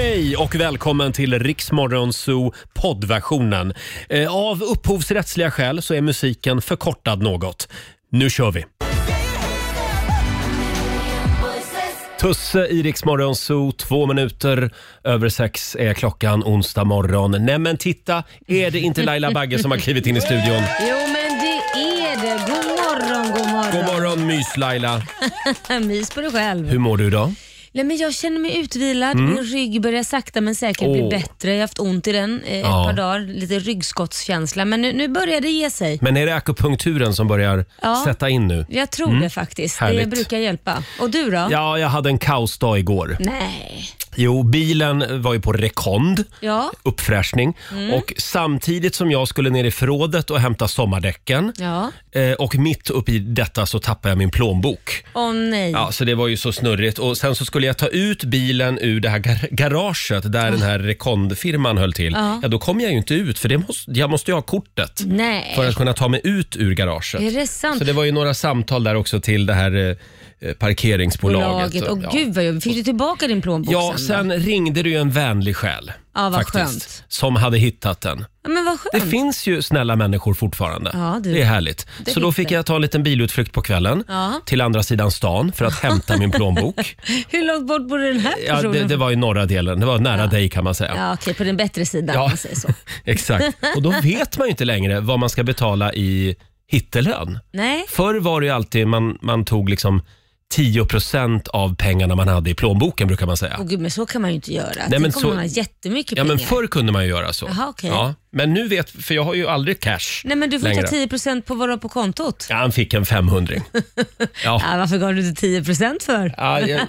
Hej och välkommen till Riksmorgon Zoo poddversionen. Eh, Av upphovsrättsliga skäl så är musiken förkortad något. Nu kör vi! Tusse i Riksmorgon Zoo, två minuter över sex är klockan onsdag morgon. Nej men titta, är det inte Laila Bagge som har klivit in i studion? Jo men det är det. God morgon, god morgon. God morgon mys-Laila. Mys på dig själv. Hur mår du idag? Nej, men jag känner mig utvilad. Min rygg börjar sakta men säkert bli Mm. Åh. bättre. Jag har haft ont i den eh, ett Ja. par dagar. Lite ryggskottskänsla. Men nu, nu börjar det ge sig. Men är det akupunkturen som börjar Ja. sätta in nu? Jag tror det faktiskt. Det Mm. Härligt. brukar hjälpa. Och du då? Ja, jag hade en kaosdag igår. Nej. Jo, bilen var ju på rekond. Ja. uppfräschning. Mm. Och samtidigt som jag skulle ner i förrådet och hämta sommardäcken Ja. eh, och mitt upp i detta så tappade jag min plånbok. Åh nej. Ja, så det var ju så snurrigt. Och sen så skulle jag ta ut bilen ur det här gar- garaget där den här rekondfirman höll till. Ja. Ja, då kom jag ju inte ut för det måste, jag måste ju ha kortet Nej. för att kunna ta mig ut ur garaget. Är det sant? Så det var ju några samtal där också till det här eh, eh, parkeringsbolaget. Bolaget. Och ja. gud vad jobbigt. Fick du tillbaka din plånbok Ja, sen? sen ringde det ju en vänlig själ. Ja, vad faktiskt, skönt. Som hade hittat den. Ja, men vad Det skönt. finns ju snälla människor fortfarande. Ja, du. Det är härligt. Det så då finns fick det. jag ta en liten bilutflykt på kvällen Ja. till andra sidan stan för att hämta min plånbok. Hur långt bort bor den här Ja, personen? det, det var i norra delen. Det var nära dig kan man säga. Ja, okej, på den bättre sidan om man säger så. Exakt. Och då vet man ju inte längre vad man ska betala i hittelön. Nej. Förr var det ju alltid man, man tog liksom 10% av pengarna man hade i plånboken brukar man säga. Åh gud, men så kan man ju inte göra. Nej, men så- man ha jättemycket Ja, pengar. men förr kunde man ju göra så. Jaha, okej. ja, men nu vet, för jag har ju aldrig cash Nej, men du får längre. ta 10% på vad du har på kontot. Ja, han fick en 500 ja. Ja, varför gav du inte 10% för? Ja, jag, jag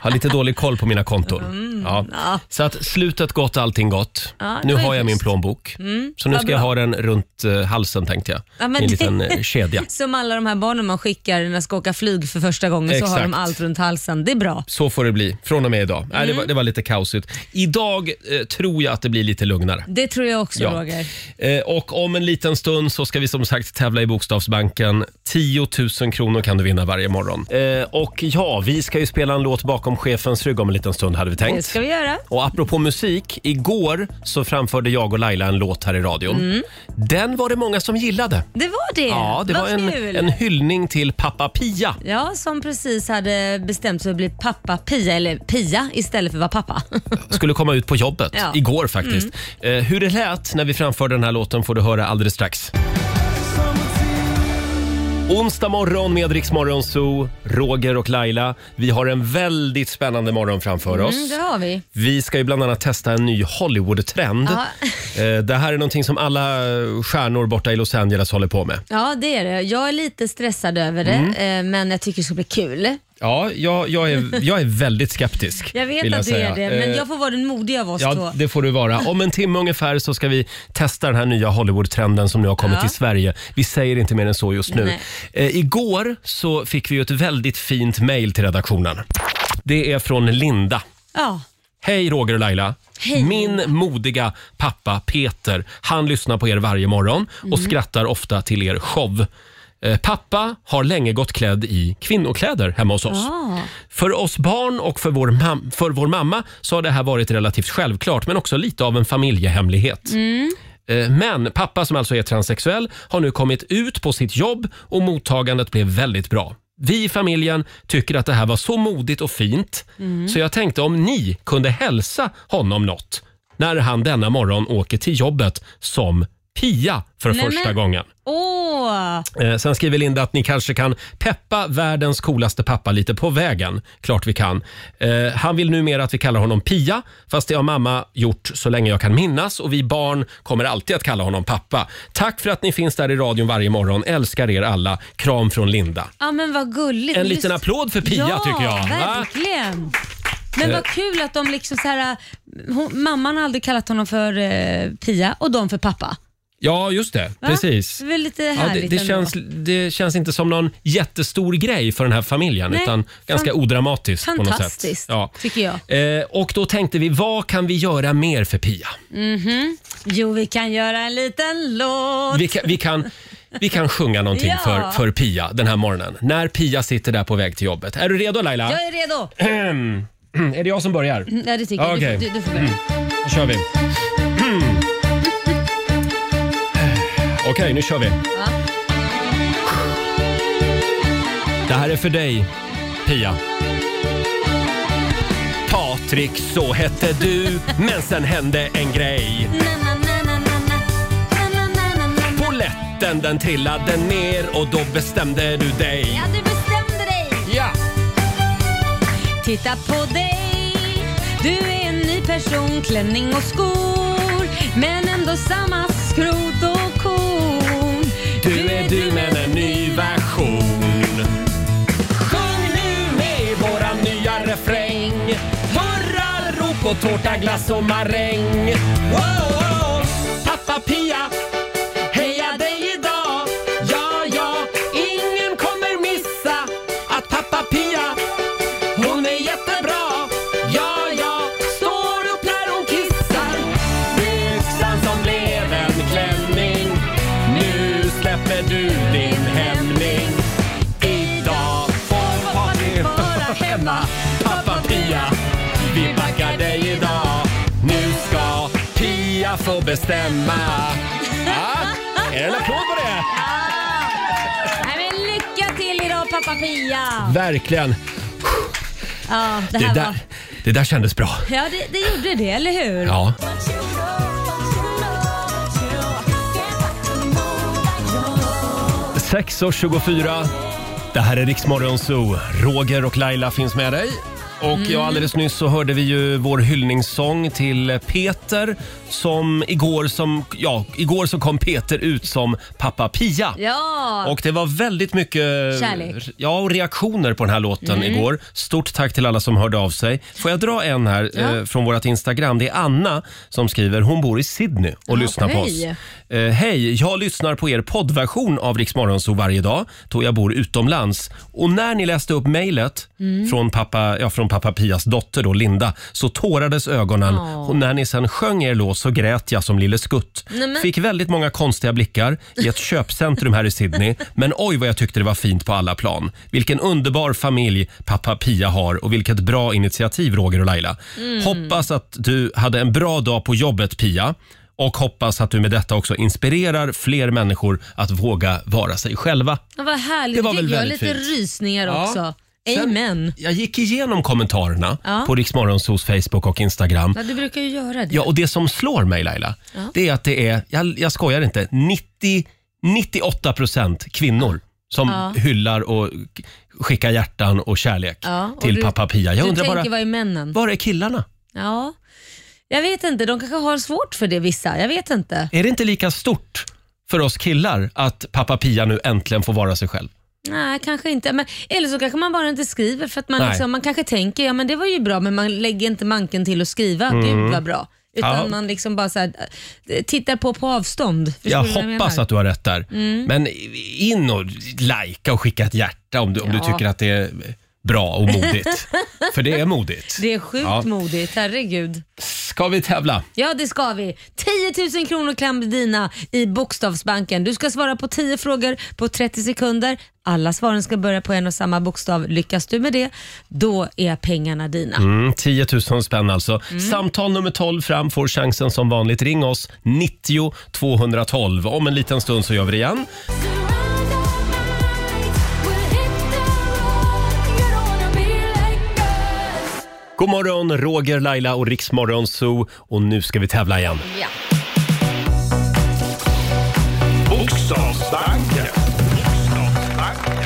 har lite dålig koll på mina konton. Ja. Mm, ja. Så att slutet gott, allting gott. Ja, det nu var ju har jag min schysst. plånbok. så nu vad ska jag bra. ha den runt eh, halsen tänkte jag. Ja, men I en det- liten eh, kedja. Som alla de här barnen man skickar när de ska åka flyg för första gången så har Exakt. de allt runt halsen. Det är bra. Så får det bli från och med idag. Nej, Mm. det, var, det var lite kaosigt. Idag eh, tror jag att det blir lite lugnare. Det tror jag också Ja. Roger. Eh, och om en liten stund så ska vi som sagt tävla i Bokstavsbanken. 10 000 kronor kan du vinna varje morgon. Eh, och ja, vi ska ju spela en låt bakom chefens rygg om en liten stund hade vi tänkt. Det ska vi göra. Och apropå musik, igår så framförde jag och Laila en låt här i radion. Mm. Den var det många som gillade. Det var det. Ja, det Vad var en, kul. en hyllning till pappa Pia. Ja, som precis hade bestämt sig för att bli pappa Pia, eller Pia istället för att vara pappa. Skulle komma ut på jobbet Ja. Mm. igår faktiskt. Eh, hur det lät när vi framförde den här låten får du höra alldeles strax. Onsdag morgon med Rix Morgon Zoo, Roger och Laila. Vi har en väldigt spännande morgon framför oss. Mm, det har vi. Vi ska ju bland annat testa en ny Hollywood-trend. Ja. Eh, Det här är någonting som alla stjärnor borta i Los Angeles håller på med. Ja, det är det. Jag är lite stressad över det, Mm. eh, men jag tycker det ska bli kul. Ja, jag, jag, är, jag är väldigt skeptisk. Jag vet vill att du säga. är det, men Eh, jag får vara den modiga av oss Ja, två. det får du vara. Om en timme ungefär så ska vi testa den här nya Hollywood-trenden som nu har kommit Ja. till Sverige. Vi säger inte mer än så just nu. Nej. Eh, igår så fick vi ju ett väldigt fint mejl till redaktionen. Det är från Linda. Ja. Hej Roger och Laila. Hej. Min modiga pappa Peter, han lyssnar på er varje morgon och Mm. skrattar ofta till er show. Eh, Pappa har länge gått klädd i kvinnokläder hemma hos oss. Ah. För oss barn och för vår, mam- för vår mamma så har det här varit relativt självklart men också lite av en familjehemlighet. Eh, Men pappa som alltså är transsexuell har nu kommit ut på sitt jobb och mottagandet blev väldigt bra. Vi i familjen tycker att det här var så modigt och fint så jag tänkte om ni kunde hälsa honom något när han denna morgon åker till jobbet som Pia för Nej, första men- gången. Åh! Eh, sen skriver Linda att ni kanske kan peppa världens coolaste pappa lite på vägen. Klart vi kan. Eh, han vill numera att vi kallar honom Pia, fast det har mamma gjort så länge jag kan minnas och vi barn kommer alltid att kalla honom pappa. Tack för att ni finns där i radion varje morgon. Älskar er alla. Kram från Linda. Ja, men vad gulligt. En liten applåd för Pia ja, tycker jag. va? verkligen. Men Eh. vad kul att de liksom så här, hon, mamman har aldrig kallat honom för eh, Pia och de för pappa. Ja, just det. Va? Precis. Det är väl lite Ja, härligt det, det, ändå. känns, det känns inte som någon jättestor grej för den här familjen Nej, utan ganska odramatiskt på något sätt. Fantastiskt, Ja. tycker jag. Eh, och då tänkte vi, vad kan vi göra mer för Pia? Jo, vi kan göra en liten låt. Vi kan, vi kan, vi kan sjunga någonting Ja. för, för Pia den här morgonen. När Pia sitter där på väg till jobbet. Är du redo Laila? Jag är redo. Är det jag som börjar? Ja, det tycker jag. Okej. Du, du, du får börja. Då kör vi. Okej, nu kör vi. Det här är för dig, Pia. Patrik, så hette du, men sen hände en grej. Poletten den trillade ner och då bestämde du dig. Ja, du bestämde dig. Ja! Titta på dig, du är en ny person, klänning och skor. Men ändå samma skrot och kor. Du är du men en ny version. Sjung nu med våran nya refräng. Hurra, rop och tårta, glass och maräng. Wow, wow. Pappa Pia, Pia få bestämma. Ja, är det en applåd på det? Nej, men lycka till idag pappa Pia. Verkligen. Ja, det Det här där, var... det där kändes bra. Ja, det, det gjorde det, eller hur? Ja. 6.24. Det här är Riksmorgon Zoo. Roger och Laila finns med dig. Och Mm. ja, alldeles nyss så hörde vi ju vår hyllningssång till Peter som igår, som, ja, igår så kom Peter ut som pappa Pia. Ja. Och det var väldigt mycket Kärlek. Ja, och reaktioner på den här låten Mm. igår. Stort tack till alla som hörde av sig. Får jag dra en här eh, från vårt Instagram? Det är Anna som skriver. Hon bor i Sydney och lyssnar på hej. oss. Eh, Hej, jag lyssnar på er poddversion av Rix Morgonzoo varje dag då jag bor utomlands. Och när ni läste upp mejlet Mm. från, pappa, ja, från pappa Pias dotter då, Linda så tårades ögonen och när ni sen sjöng er låt så grät jag som Lille Skutt. Nej, men- Fick väldigt många konstiga blickar i ett köpcentrum här i Sydney. Men oj vad jag tyckte det var fint på alla plan. Vilken underbar familj pappa Pia har och vilket bra initiativ Roger och Laila. Mm. Hoppas att du hade en bra dag på jobbet Pia. Och hoppas att du med detta också inspirerar fler människor att våga vara sig själva. Ja, vad härligt. Det var väl jag har väldigt lite fint. rysningar Ja. också. Amen. Jag gick igenom kommentarerna Ja. på Riksmorgonsos Facebook och Instagram. Ja, du brukar ju göra det. Ja, och det som slår mig Laila, Ja. det är att det är, jag, jag skojar inte, 90, 98 procent kvinnor som Ja. hyllar och k- skickar hjärtan och kärlek Ja, och till du- pappa Pia. Jag du undrar tänker bara, vad är männen? var är killarna? Ja. Jag vet inte, de kanske har svårt för det vissa. Jag vet inte. Är det inte lika stort för oss killar att pappa Pia nu äntligen får vara sig själv? Nej, kanske inte. Men, eller så kanske man bara inte skriver för att man, Nej. liksom, man kanske tänker ja men det var ju bra men man lägger inte manken till att skriva gud vad bra. Utan Mm. Ja. man liksom bara så här, eh, tittar på på avstånd. Förstår Jag du hoppas menar? att du har rätt där. Men in och likea och skicka ett hjärta om du, om du Ja. tycker att det är bra och modigt. För det är modigt. Det är sjukt Ja. modigt, herregud. Ska vi tävla? Ja, det ska vi. 10 000 kronor kan bli dina i Bokstavsbanken. Du ska svara på 10 frågor på 30 sekunder. Alla svaren ska börja på en och samma bokstav. Lyckas du med det, då är pengarna dina. Mm, 10 000 spänn alltså. Samtal nummer 12 fram får chansen som vanligt. Ring oss, 90 212. Om en liten stund så gör vi det igen. God morgon, Roger, Laila och Riksmorgon Zoo. Och nu ska vi tävla igen. Ja. Bokstavsbanken.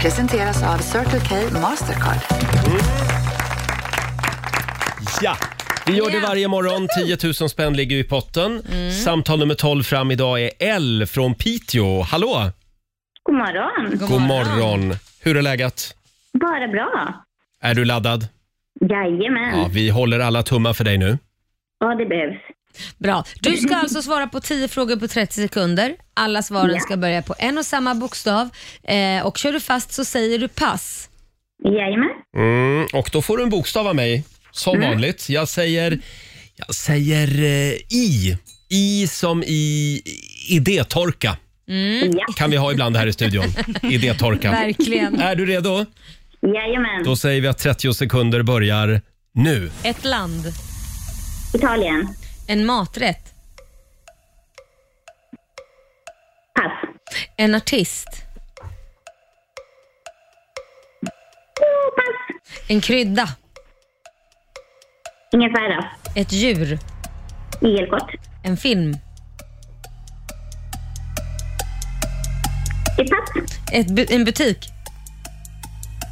Presenteras av Circle K Mastercard. Ja! Vi gör det varje morgon. 10 000 spänn ligger i potten. Samtal nummer 12 fram idag är L från Piteå. Hallå! God morgon. God morgon. Hur är läget? Bara bra. Är du laddad? Jajamän. Ja, vi håller alla tummar för dig nu. Ja, det behövs. Bra. Du ska alltså svara på 10 frågor på 30 sekunder. Alla svaren Ja. ska börja på en och samma bokstav. Eh, och kör du fast så säger du pass. Jajamän. Mm, och då får du en bokstav av mig, som vanligt. Jag säger, jag säger eh, I. I som i idétorka. Ja. Kan vi ha ibland här i studion. Idétorka. Verkligen. Är du redo? Jajamän. Då säger vi att 30 sekunder börjar nu. Ett land. Italien. En maträtt. Pass. En artist. Oh, pass. En krydda. Ingen färdas. Ett djur. Igelkott. En film. Ett pass. Ett bu- en butik.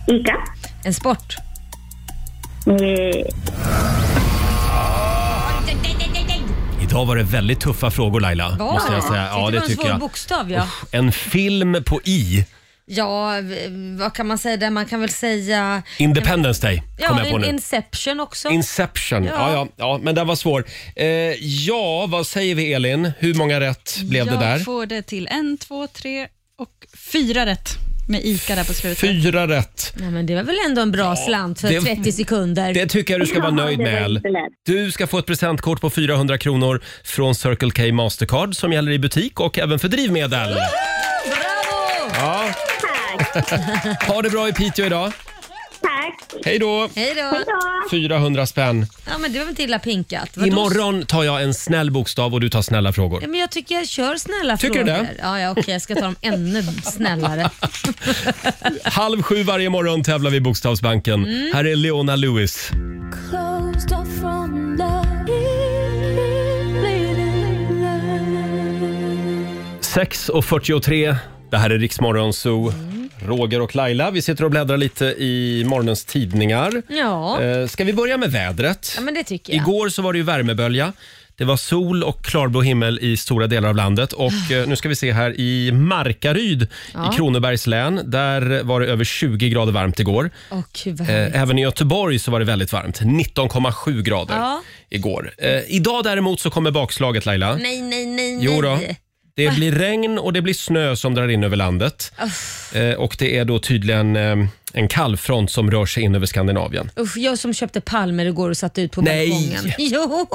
Ica. En sport. Eh, Idag var det väldigt tuffa frågor Laila. Var måste jag det? säga. Ja, det var en tycker svår jag. bokstav ja. En film på I. Ja, v- vad kan man säga där? Man kan väl säga... Independence Day kom Ja, jag på in, nu. Inception också. Inception. Ja. Ja. Ja, ja, men den var svår. Eh, ja, vad säger vi Elin? Hur många rätt blev det jag där? får det till en, två, tre och fyra rätt med ICA där på slutet. Fyra rätt. Ja, men det var väl ändå en bra slant för det- 30 sekunder. Det tycker jag du ska vara nöjd det var med. inte lätt. Du ska få ett presentkort på 400 kronor från Circle K Mastercard som gäller i butik och även för drivmedel. Bravo! Ja, tack. ha det bra i Piteå idag. Tack. Hej då! Hej då! Hej då. 400 spänn. Ja, men det var väl inte illa pinkat. Vadå? Imorgon tar jag en snäll bokstav och du tar snälla frågor. Ja, men jag tycker jag kör snälla Tycker du frågor. det? Ja, ja okej. Jag ska ta dem ännu snällare. Halv sju varje morgon tävlar vi i Bokstavsbanken. Mm. Här är Leona Lewis. 6.43. Det här är Riksmorgon Zoo. Roger och Laila, vi sitter och bläddrar lite i morgonens tidningar. Ja, Eh, ska vi börja med vädret? ja men det tycker jag. Igår så var det ju värmebölja. Det var sol och klarblå himmel i stora delar av landet. Och eh, nu ska vi se här i Markaryd Ja. i Kronobergs län. Där var det över 20 grader varmt igår. Åh, gud vad härligt. Eh, även i Göteborg så var det väldigt varmt. 19,7 grader Ja. igår. Eh, idag däremot så kommer bakslaget Laila. Nej, nej, nej, Jo då. Det blir regn och det blir snö som drar in över landet. Eh, och det är då tydligen eh, en kallfront som rör sig in över Skandinavien. Usch, jag som köpte palmer igår och satte ut på Nej. balkongen. Jo!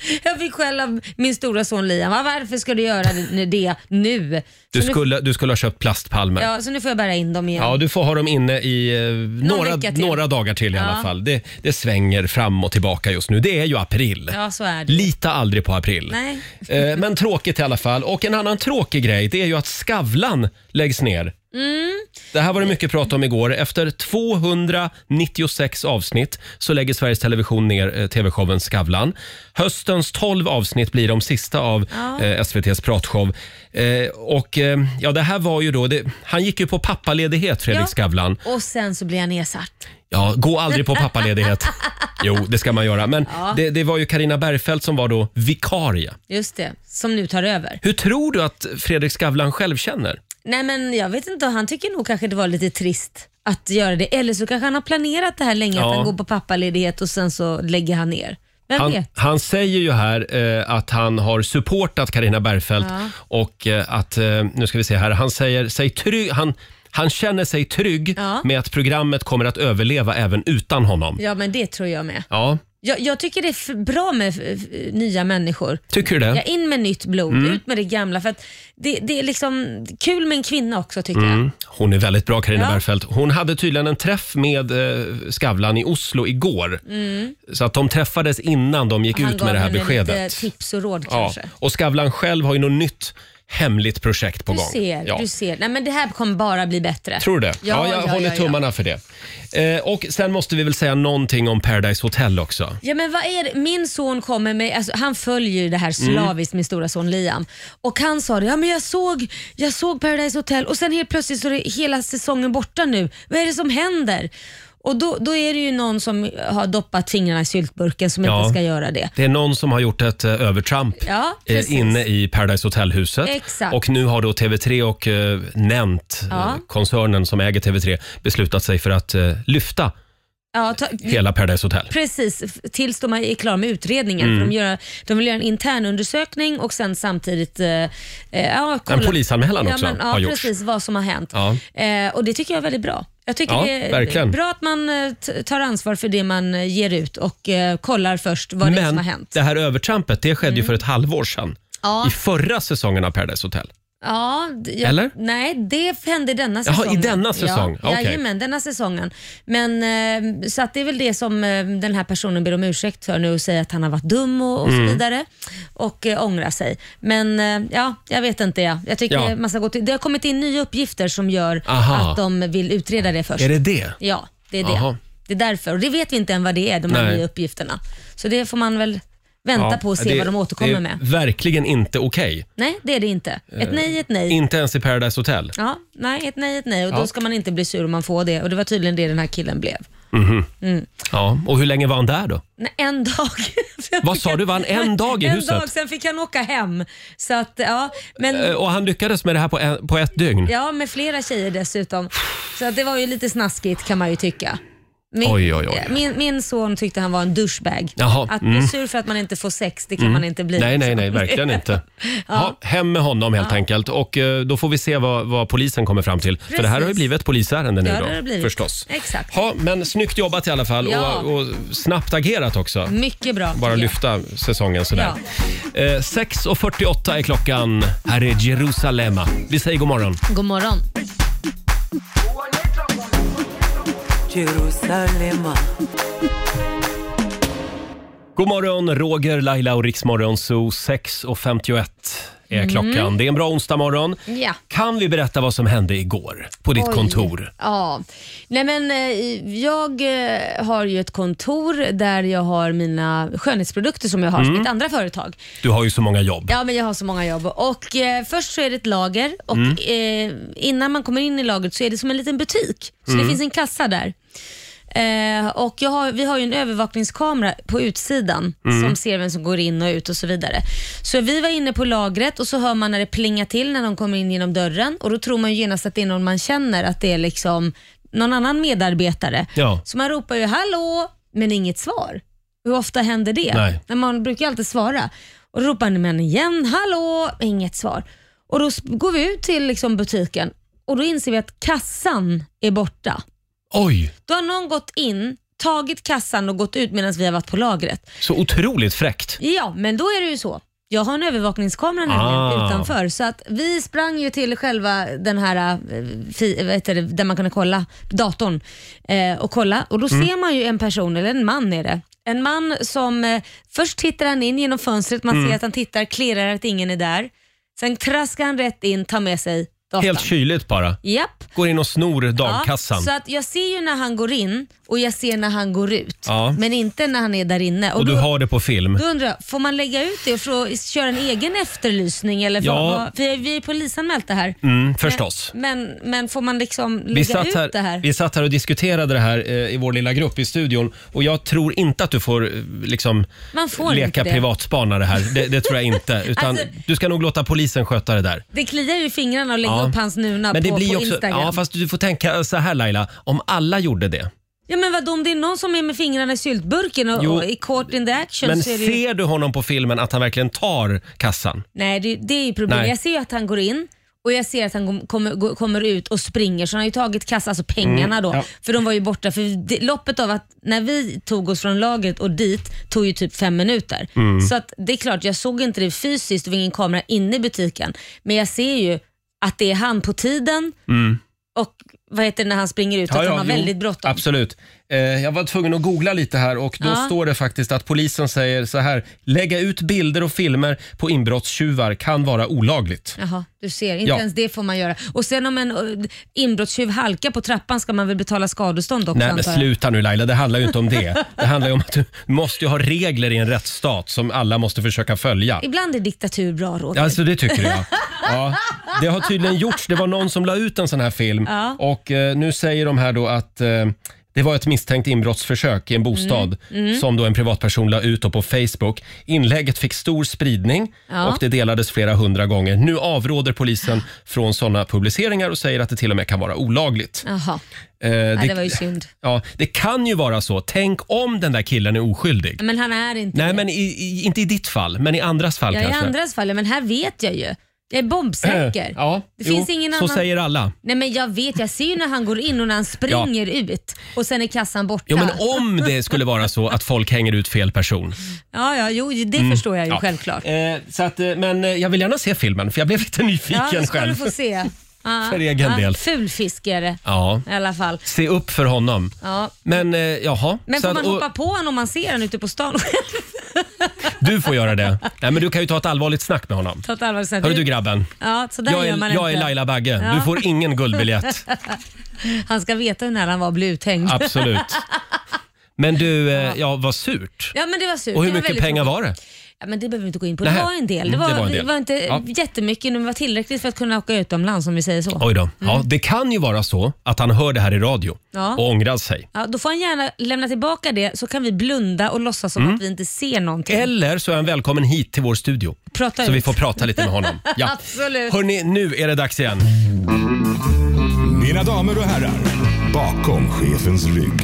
Jag fick skäll av min stora son Liam. "Va, Varför ska du göra det, nu? Du så, nu skulle, du skulle ha köpt plastpalmer. ja, så nu får jag bära in dem igen. Ja, du får ha dem inne i eh, några, vecka till. några dagar till i Ja. alla fall. Det, det svänger fram och tillbaka just nu. Det är ju april. Ja, så är det. Lita aldrig på april. Nej. Eh, men tråkigt i alla fall. Och en annan tråkig grej det är ju att Skavlan läggs ner. Mm. Det här var det mycket prat om igår. Efter 296 avsnitt så lägger Sveriges Television ner eh, tv-showen Skavlan. Höstens 12 avsnitt blir de sista av Ja. eh, SVTs pratshow. Eh, och eh, ja, det här var ju då... Det, han gick ju på pappaledighet, Fredrik Ja. Skavlan. Och sen så blir jag nedsatt. Ja, gå aldrig på pappaledighet. Jo, det ska man göra. Men Ja. det, det var ju Karina Bergfeldt som var då vikarie. Just det, som nu tar över. Hur tror du att Fredrik Skavlan själv känner? Nej men jag vet inte, han tycker nog kanske det var lite trist att göra det. Eller så kanske han har planerat det här länge, Ja. att han går på pappaledighet och sen så lägger han ner. Vem Han, vet? han säger ju här eh, att han har supportat Karina Bergfeldt Ja. och eh, att, eh, nu ska vi se här, han säger sig trygg, han, han känner sig trygg Ja. med att programmet kommer att överleva även utan honom. Ja men det tror jag med. Ja, Jag, jag tycker det är f- bra med f- f- nya människor. tycker du Ja, det? in med nytt blod, Mm. ut med det gamla. För att det, det är liksom kul med en kvinna också tycker jag. Mm. Hon är väldigt bra, Karina Ja. Bergfeldt. Hon hade tydligen en träff med eh, Skavlan i Oslo igår. Så att de träffades innan de gick Mm. Han ut med det här beskedet. lite tips och råd Ja. kanske. Och Skavlan själv har ju något nytt hemligt projekt på Du gång. ser, Ja. du ser. Nej men det här kommer bara bli bättre. Tror du det? Ja, jag ja, håller ja, ja. tummarna för det. Eh, och Sen måste vi väl säga någonting om Paradise Hotel också. Ja men vad är det? Min son kommer med, alltså, han följer ju det här Mm. slaviskt, min stora son Liam. Och han sa det, ja men jag såg, jag såg Paradise Hotel och sen helt plötsligt så är det hela säsongen borta nu. Vad är det som händer? Och då, då är det ju någon som har doppat fingrarna i syltburken som Ja. inte ska göra det. Det är någon som har gjort ett eh, övertramp Ja, eh, precis. inne i Paradise Hotel-huset. Exakt. Och nu har då TV3 och eh, Nent, Ja. eh, koncernen som äger TV3, beslutat sig för att eh, lyfta Ja, ta, hela Paradise Hotel. Precis, f- tills de är klara med utredningen. Mm. För de, gör, de vill göra en intern undersökning och sen samtidigt... Eh, eh, ja, kolla. Polisanmälan ja, också men, ja, har gjorts. precis vad som har hänt. Ja. Eh, och Det tycker jag är väldigt bra. Jag tycker Ja, det är verkligen. bra att man eh, t- tar ansvar för det man eh, ger ut och eh, kollar först vad det är som har Men hänt. det här övertrampet det skedde ju för ett halvår sedan. Ja. I förra säsongen av Paradise Hotel. Ja, jag, Eller? Nej, det hände denna Jaha, i säsongen. denna säsong. Ja, Okej. Jajamän, denna säsongen. Men, eh, så att det är väl det som eh, den här personen ber om ursäkt för nu och säger att han har varit dum och, och Mm. så vidare och eh, ångrar sig. Men eh, ja, jag vet inte. Ja. Jag tycker Ja. man ska gå till, det har kommit in nya uppgifter som gör Aha. att de vill utreda det först. Är det det? Ja, det är det. Det är därför. Och det vet vi inte än vad det är, de här Nej. nya uppgifterna. Så det får man väl vänta Ja, på och se det- vad de återkommer det är med. verkligen inte okej. Nej, det är det inte. Ett nej är ett nej. Inte ens i Paradise Hotel. Ja, nej, ett nej är ett nej och Ja. då ska man inte bli sur om man får det. Och det var tydligen det den här killen blev. Ja, och hur länge var han där då? Nej, en dag. Sen Vad fick sa han- du, var han en dag i en huset? dag, sen fick han åka hem. Så att, ja, men, Eh, Och han lyckades med det här på, en, på ett dygn? ja, med flera tjejer dessutom. Så att det var ju lite snaskigt kan man ju tycka. Min, Oj, oj, oj. Min, min son tyckte han var en douchebag. Jaha, Att mm. bli sur för att man inte får sex, det kan man inte bli. Nej, nej, nej, verkligen inte. ja. hem med honom helt enkelt och eh, då får vi se vad, vad polisen kommer fram till. För det här har ju Precis. blivit ett polisärende nu Ja, det har det blivit. förstås. Exakt. Ja, men snyggt jobbat i alla fall Ja. och, och snabbt agerat också. Mycket bra. Bara tycker jag. lyfta säsongen sådär. Eh, 6.48 är klockan. Här är Jerusalem. Vi säger god morgon. God morgon. Jerusalema. God morgon, Roger, Laila och Riksmorgon Zoo. 6.51 är klockan. Det är en bra onsdag morgon. Mm. Ja. Kan vi berätta vad som hände igår på ditt Oj. kontor? Ja, nej men eh, jag eh, har ju ett kontor där jag har mina skönhetsprodukter som jag har Mm. som ett andra företag. Du har ju så många jobb. Ja, men jag har så många jobb. Och eh, Först så är det ett lager och Mm. eh, innan man kommer in i lagret så är det som en liten butik. Så Mm. det finns en kassa där. Eh, och jag har, vi har ju en övervakningskamera på utsidan Mm. som ser vem som går in och ut och så vidare. Så vi var inne på lagret och så hör man när det plingar till när de kommer in genom dörren och då tror man ju genast att det är någon man känner, att det är liksom någon annan medarbetare. Ja. Så man ropar ju hallå, men inget svar. Hur ofta händer det? Nej. Men man brukar alltid svara. Och då ropar man igen, hallå, inget svar. Och då går vi ut till liksom butiken och då inser vi att kassan är borta. Oj, Då har någon gått in, tagit kassan och gått ut medan vi har varit på lagret. så otroligt fräckt. Ja, men då är det ju så. Jag har en övervakningskamera nämligen Ah. utanför så att vi sprang ju till själva den här, eh, fi, vad heter det, där man kunde kolla, datorn eh, och kolla och då Mm. ser man ju en person, eller en man är det. En man som, eh, först tittar han in genom fönstret, man Mm. ser att han tittar, klirrar att ingen är där. Sen traskar han rätt in, tar med sig. Helt kyligt bara. Japp. Går in och snor dagkassan. Ja, så att jag ser ju när han går in och jag ser när han går ut. Ja. Men inte när han är där inne. och du då, har det på film. då undrar jag, får man lägga ut det och få köra en egen efterlysning? Eller får, Ja. vad- för vi är polisanmält det här. Mm, förstås. Men, men får man liksom Vi lägga satt, ut här, det här? vi satt här och diskuterade det här eh, i vår lilla grupp i studion och jag tror inte att du får eh, liksom Man får leka inte det. privatspanare här. Det, det tror jag inte. Utan Alltså- du ska nog låta polisen sköta det där. Det kliar ju i fingrarna att lägga Ja. upp hans nuna Men det på, blir på också, Instagram. ja fast du får tänka så här Laila, om alla gjorde det. Ja men vadå om det är någon som är med fingrarna i syltburken och, Jo. och i caught in the action Men så är det ju... ser du honom på filmen att han verkligen tar kassan? Nej det, det är ju problemet. Nej. Jag ser ju att han går in och jag ser att han kom- kommer, kommer ut och springer så han har ju tagit kassa, alltså pengarna då. Mm, ja. För de var ju borta. För det, loppet av att när vi tog oss från lagret och dit tog ju typ fem minuter. Mm. Så att det är klart, jag såg inte det fysiskt, det var ingen kamera inne i butiken. Men jag ser ju att det är han på tiden och vad heter det när han springer ut, att han har jo, väldigt bråttom. Absolut. Eh, jag var tvungen att googla lite här och då Ja. står det faktiskt att polisen säger så här. Lägga ut bilder och filmer på inbrottstjuvar kan vara olagligt. Jaha, du ser. Inte Ja. ens det får man göra. Och sen om en uh, inbrottstjuv halkar på trappan ska man väl betala skadestånd också Nej men antar jag. sluta nu Laila, det handlar ju inte om det. Det handlar ju om att du måste ju ha regler i en rättsstat som alla måste försöka följa. Ibland är diktatur bra Roger. Alltså det tycker jag. Ja, det har tydligen gjorts. Det var någon som la ut en sån här film Ja. och eh, nu säger de här då att eh, det var ett misstänkt inbrottsförsök i en bostad Mm. som då en privatperson la ut då på Facebook. Inlägget fick stor spridning Ja. och det delades flera hundra gånger. Nu avråder polisen från sådana publiceringar och säger att det till och med kan vara olagligt. Jaha, Eh, Nej, det var ju synd. Ja, det kan ju vara så. Tänk om den där killen är oskyldig. Men han är inte Nej, det. men i, i, inte i ditt fall, men i andras fall Ja, i kanske. andras fall, ja, men här vet jag ju. Jag är bombsäker. Ja, det jo, finns ingen så annan... säger alla. Nej men jag vet, jag ser ju när han går in och när han springer ut och sen är kassan borta. Jo, men om det skulle vara så att folk hänger ut fel person. Ja, ja, jo, det förstår jag ju självklart. Eh, så att, eh, men eh, jag vill gärna se filmen för jag blev lite nyfiken Ja, det ska själv. du få se. Ja, För egen del. Fulfiskare Ja, i alla fall. se upp för honom. Ja. Men eh, jaha. Men så får att- man och- hoppa på honom om man ser honom ute på stan? Du får göra det. Nej, men du kan ju ta ett allvarligt snack med honom. Ta ett allvarligt snack. Hörru du grabben. Ja, så där Jag gör man är, jag är inte. Laila Bagge. Ja. Du får ingen guldbiljett. Han ska veta hur nära han var att bli uthängd. Absolut. Men du, eh, ja vad surt. Ja, men det var surt. Och hur Det var mycket väldigt pengar tråkigt. var det? Ja, men det behöver vi inte gå in på. Nähä. Det var en del. Det Mm, var, det var en det del. var inte Ja. jättemycket, men det var tillräckligt för att kunna åka utomlands om vi säger så. Oj då. Ja, det kan ju vara så att han hör det här i radio Mm. Ja. och ångrar sig. Ja, då får han gärna lämna tillbaka det så kan vi blunda och låtsas som att vi inte ser någonting. Mm. Eller så är han välkommen hit till vår studio. Prata Så ut. vi får prata lite med honom. Ja. Absolut. Hörni, nu är det dags igen. Mina damer och herrar, bakom chefens rygg.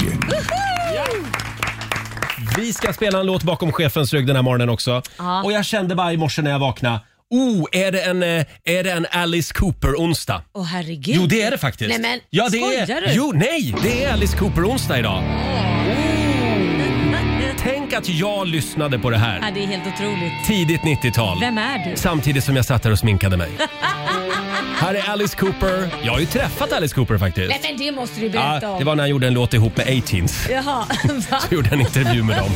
Vi ska spela en låt bakom chefens rygg den här morgonen också. Ja. Och jag kände bara i morse när jag vaknade. Oh, är det en, eh, är det en Alice Cooper-onsdag? Åh herregud. Jo, det är det faktiskt. Nej men, ja, det skojar är, du? Jo, nej, det är Alice Cooper-onsdag idag. Tänk att jag lyssnade på det Ja, här det är helt otroligt. tidigt 90-tal. Vem är du? Samtidigt som jag satt där och sminkade mig. här är Alice Cooper. Jag har ju träffat Alice Cooper faktiskt. Nej men det måste du berätta Ja, om. det var när jag gjorde en låt ihop med A-Teens. Jaha, va? Jag gjorde en intervju med dem.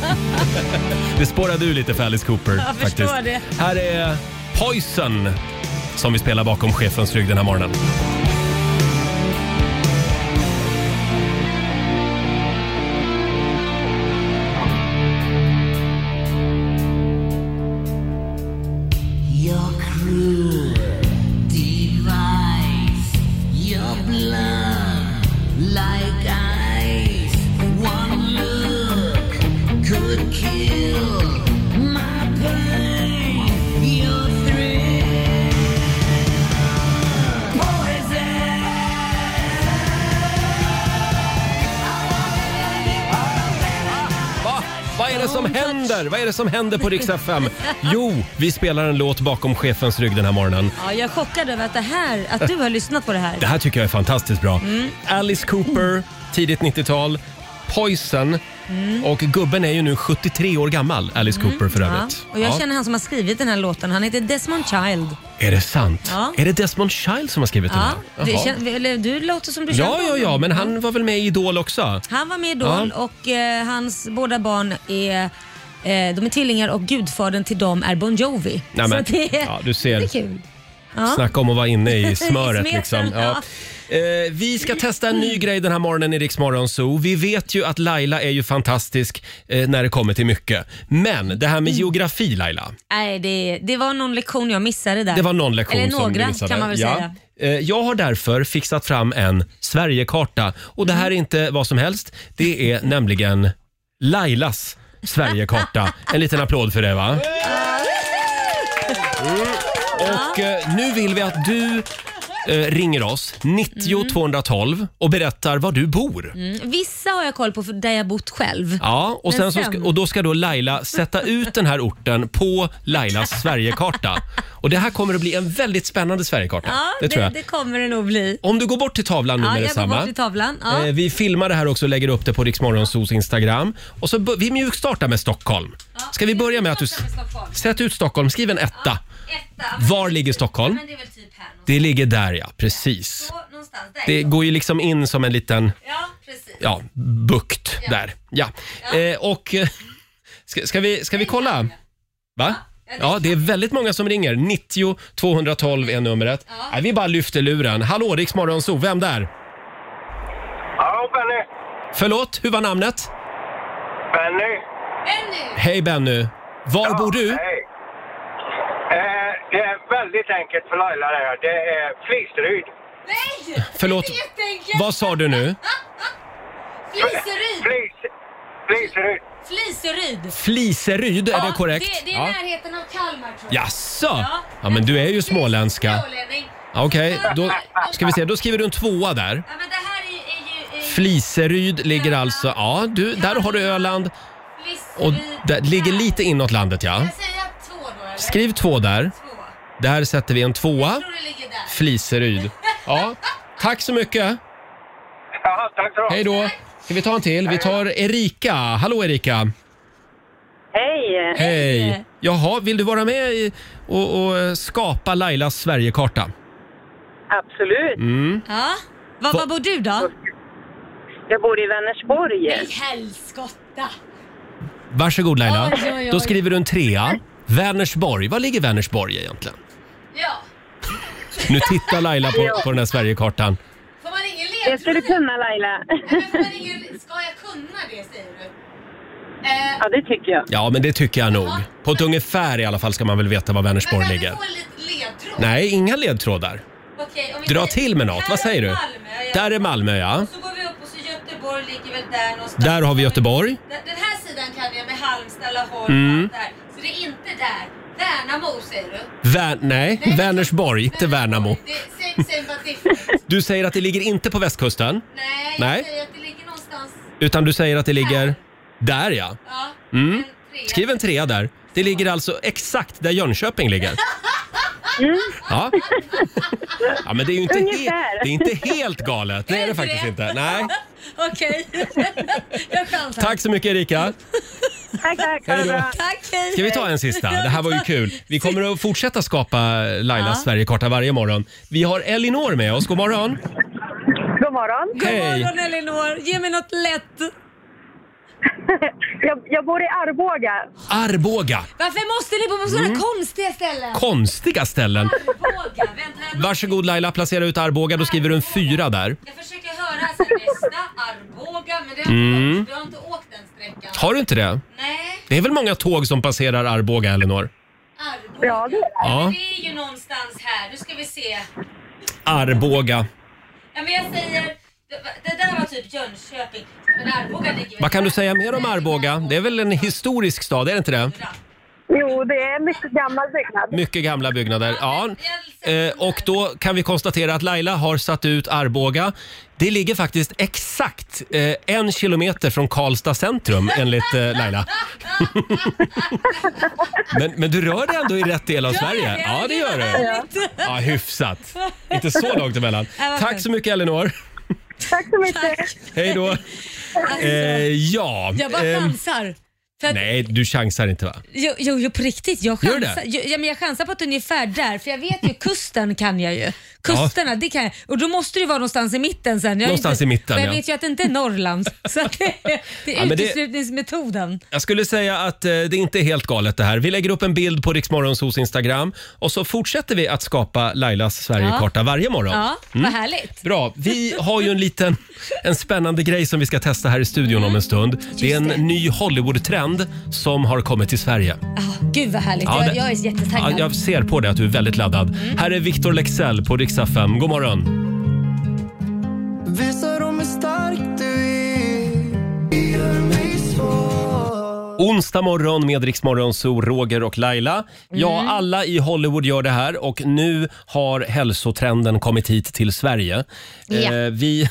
det spårade ur lite för Alice Cooper. Jag förstår faktiskt. det. Här är Poison som vi spelar bakom chefens rygg den här morgonen. Your det som händer? Vad är det som händer på Rix FM? Jo, vi spelar en låt bakom chefens rygg den här morgonen. Ja, jag är chockad över att, det här, att du har lyssnat på det här. Det här tycker jag är fantastiskt bra. Mm. Alice Cooper, tidigt 90-tal. Poison. Mm. Och gubben är ju nu 73 år gammal, Alice Cooper för Ja. övrigt. Och jag Ja. känner han som har skrivit den här låten. Han heter Desmond Child. Är det sant? Ja. Är det Desmond Child som har skrivit Ja, den det här? Jaha. kän, eller, du låter som du Ja, känner ja, ja, honom. men han var väl med i Idol också? Han var med i Idol och eh, hans båda barn är eh, de är tvillingar och gudfadern till dem är Bon Jovi. Nej, men, Så det, ja, du ser. det är kul. Ja. Snacka om att vara inne i smöret. smeten, liksom. ja. Eh, vi ska testa en ny grej den här morgonen i Rix Morgon Zoo. Vi vet ju att Laila är ju fantastisk eh, när det kommer till mycket. Men det här med geografi Laila, Nej, det, det var någon lektion jag missade där. det var någon lektion Eller som du några missade. kan man väl Ja. säga. Eh, Jag har därför fixat fram en Sverigekarta och det här är inte vad som helst. Det är nämligen Lailas Sverigekarta. En liten applåd för det va? Mm. Och eh, nu vill vi att du eh, ringer oss, 90 212 och berättar var du bor. Mm, Vissa har jag koll på för där jag bott själv. Ja, och, Men sen så ska, sen? och då ska då Laila sätta ut den här orten på Lailas Sverigekarta. Och det här kommer att bli en väldigt spännande Sverigekarta. Ja, det tror jag. det kommer det nog bli. Om du går bort till tavlan nu Ja, med jag går detsamma. bort till tavlan. Ja. Eh, Vi filmar det här också och lägger upp det på Riksmorgonsos Instagram. Och så bör- vi mjukstartar med Stockholm. Ska vi börja med att du... s- Sätt ut Stockholm, skriv en etta. Var ligger Stockholm? det är väl typ Det ligger där ja, precis. någonstans. Där. Det går ju liksom in som en liten Ja, precis. ja, bukt där. Ja. Eh, och eh, ska, ska, vi, ska vi kolla? Va? Ja, det är väldigt många som ringer. 90 212 är numret. Nej, vi bara lyfter luren. Hallå, Rix Morgonzoo, vem där? Hallå Benny! Förlåt, hur var namnet? Benny! Hej Benny. Var bor du? Hej! Det är väldigt enkelt för Laila det här. Det är Fliseryd. Nej! Förlåt, vad sa du nu? Fliseryd! Flis, Fliseryd. Fliseryd! Fliseryd, är det korrekt? Det, det är ja. närheten av Kalmar tror jag. Jaså? Ja, men du är ju småländska. Smålänning. Ja, Okej, då ska vi se. Då skriver du en tvåa där. Ja, men det här är, är ju... Är, Fliseryd ligger alltså... Ja, du, där har du Öland. Och Fliseryd. det ligger lite inåt landet, ja. Ska jag säga två då eller? Skriv två där. Två. Där sätter vi en tvåa. Fliseryd. Ja, tack så mycket. Ja, tack så Hej då. Ska vi ta en till? Vi tar Erika. Hallå Erika. Hej! Hej. Jaha, vill du vara med i, och, och skapa Lailas Sverigekarta? Absolut. Mm. Ja. Var, var bor du då? Jag bor i Vänersborg. Nej, helskotta. Varsågod Laila. Oj, oj, oj. Då skriver du en trea. Vänersborg. Var ligger Vänersborg egentligen? Ja. Nu tittar Laila på, på den här Sverigekartan. Får man ingen ledtråd? kunna Laila. Men får man ingen... Ska jag kunna det säger du? Eh, Ja, det tycker jag. Ja, men det tycker jag nog. På ett ungefär i alla fall ska man väl veta var men Vänersborg kan ligger. du få en liten ledtråd? Nej, inga ledtrådar. Okej, om vi Dra säger- till med något. Här Vad säger är du? Malmö, ja. Där är Malmö, ja. Och så går vi upp och så Göteborg ligger väl där någonstans. Där har vi Göteborg. Den den här sidan kan jag med Halmstad, Laholm Mm. och allt där. Så det är inte där. Värnamo säger du? Vär, nej, Vänersborg, inte Värnamo. Det är. Du säger att det ligger inte på västkusten, Nej, Nej. jag säger att det ligger någonstans. utan du säger att det ligger där ja. Ja, Mm. en trea. Skriv en trea där. Det ligger alltså exakt där Jönköping ligger. Ja. ja, men det är ju inte, he- Ungefär. det är inte helt galet. Det är det faktiskt inte. Nej. Okej. jag chansar. Tack så mycket Erika. Tack, tack. Ha Hej det bra. Tack, hej. Ska vi ta en sista? Det här var ju kul. Vi kommer att fortsätta skapa Lailas Ja. Sverigekarta varje morgon. Vi har Elinor med oss. God morgon. God morgon. God Hej. morgon Elinor. Ge mig något lätt. Jag, jag bor i Arboga. Arboga. Varför måste ni bo på sådana Mm. konstiga ställen? Konstiga ställen. Arboga. Vänta, jag, Varsågod Laila, placera ut Arboga. Då skriver du en fyra där. jag försöker nästa. Arboga. Men det har Mm. du har inte åkt den sträckan. Har du inte det? Nej, Det är väl många tåg som passerar Arboga, Elinor? Arboga. Ja, det är det. Ja. Det är ju någonstans här. Nu ska vi se. Arboga. Ja, men jag säger... Det, det där var typ Jönköping. Men Arboga ligger väl Vad kan du där? säga mer om Arboga? Det är väl en historisk stad, är det inte det? Jo, det är mycket gammal byggnad. Mycket gamla byggnader. Ja. Eh, och då kan vi konstatera att Laila har satt ut Arboga. Det ligger faktiskt exakt eh, en kilometer från Karlstad centrum enligt eh, Laila. men, men du rör dig ändå i rätt del av Sverige. det? Ja, det gör du. Ja, hyfsat. Inte så långt emellan. Vad Tack skönt. så mycket Elinor. Tack så mycket. Hej då. Eh, ja. Jag bara ehm, chansar. För att, nej, du chansar inte va? jo, jo, jo, på riktigt. Jag Gör du chansar, det? jo, ja, men jag chansar på att ungefär där, för jag vet ju kusten kan jag ju. Kusterna, det kan jag. Och då måste det ju vara någonstans i mitten sen. Jag är Någonstans inte, i mitten, Men jag ja. vet ju att det inte är Norrland. så att det, det är Ja, men det- uteslutningsmetoden. Jag skulle säga att eh, det inte är helt galet det här. Vi lägger upp en bild på Riksmorgonsos Instagram och så fortsätter vi att skapa Lailas Sverigekarta varje morgon. Ja, vad härligt. Bra. Vi har ju en liten en spännande grej som vi ska testa här i studion om en stund. Det är en Mm. ny Hollywood-trend som har kommit till Sverige. Ah, gud vad härligt. Ja, jag, det- jag är jättetaggad. Ja, jag ser på dig att du är väldigt laddad. Mm. Här är Victor Lexell på Rix FM. God morgon! Visa dem hur stark du är Gör mig svår Onsdag morgon med Rix Morgon, så Roger och Laila. Ja, Mm. alla i Hollywood gör det här och nu har hälsotrenden kommit hit till Sverige. Ja. Eh, vi,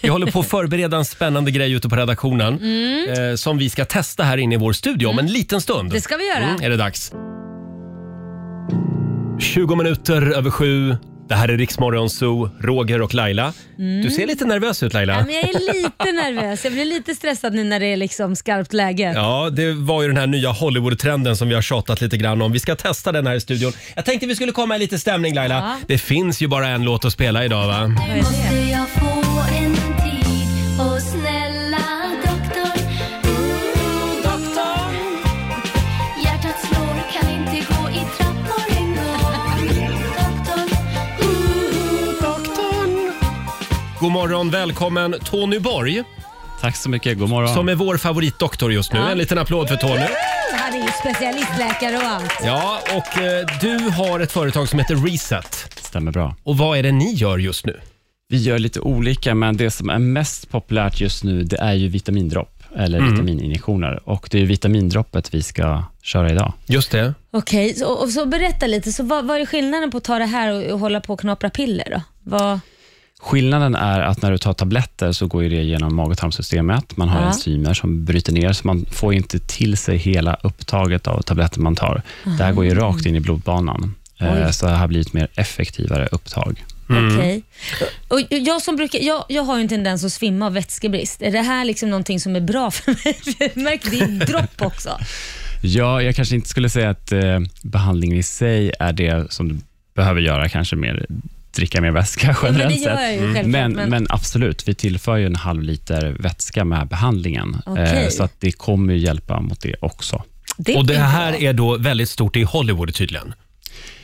vi håller på att förbereda en spännande grej ute på redaktionen eh, som vi ska testa här inne i vår studio om en liten stund. Mm. Det ska vi göra. Mm, är det dags. 20 minuter över sju. Det här är Riksmorgon Zoo, Roger och Laila. Du ser lite nervös ut Laila. Mm. Ja, men jag är lite nervös. Jag blir lite stressad nu när det är liksom skarpt läge. Ja, det var ju den här nya Hollywood-trenden som vi har tjatat lite grann om. Vi ska testa den här i studion. Jag tänkte vi skulle komma i lite stämning Laila. Ja. Det finns ju bara en låt att spela idag va? Vad är det? Måste jag få en morgon, välkommen Tony Borg Tack så mycket, god morgon. som är vår favoritdoktor just nu. Ja. En liten applåd för Tony. Han är ju specialistläkare och allt. Ja, och eh, du har ett företag som heter Reset. Stämmer bra. Och vad är det ni gör just nu? Vi gör lite olika, men det som är mest populärt just nu, det är ju vitamindropp, eller Mm. vitamininjektioner. Och det är vitamindroppet vi ska köra idag. Just det. Okej, så, och så berätta lite. Så vad, vad är skillnaden på att ta det här och, och hålla på och knapra piller då? Vad, Skillnaden är att när du tar tabletter så går ju det genom mag och tarmsystemet. Man har Ja. enzymer som bryter ner, så man får inte till sig hela upptaget av tabletter man tar. Det här går ju rakt in i blodbanan. Eh, Oj. Så det har blivit ett mer effektivare upptag. Mm. Okej. Och jag, som brukar, jag, jag har ju en tendens att svimma av vätskebrist. Är det här liksom någonting som är bra för mig? Märker det är dropp också. Ja, jag kanske inte skulle säga att eh, behandlingen i sig är det som du behöver göra, kanske mer dricka mer vätska men generellt gör sett. självklart, men, men- men... absolut, vi tillför ju en halv liter vätska med behandlingen, Okej. så att det kommer hjälpa mot det också. Det Och det är här bra. är då väldigt stort i Hollywood tydligen.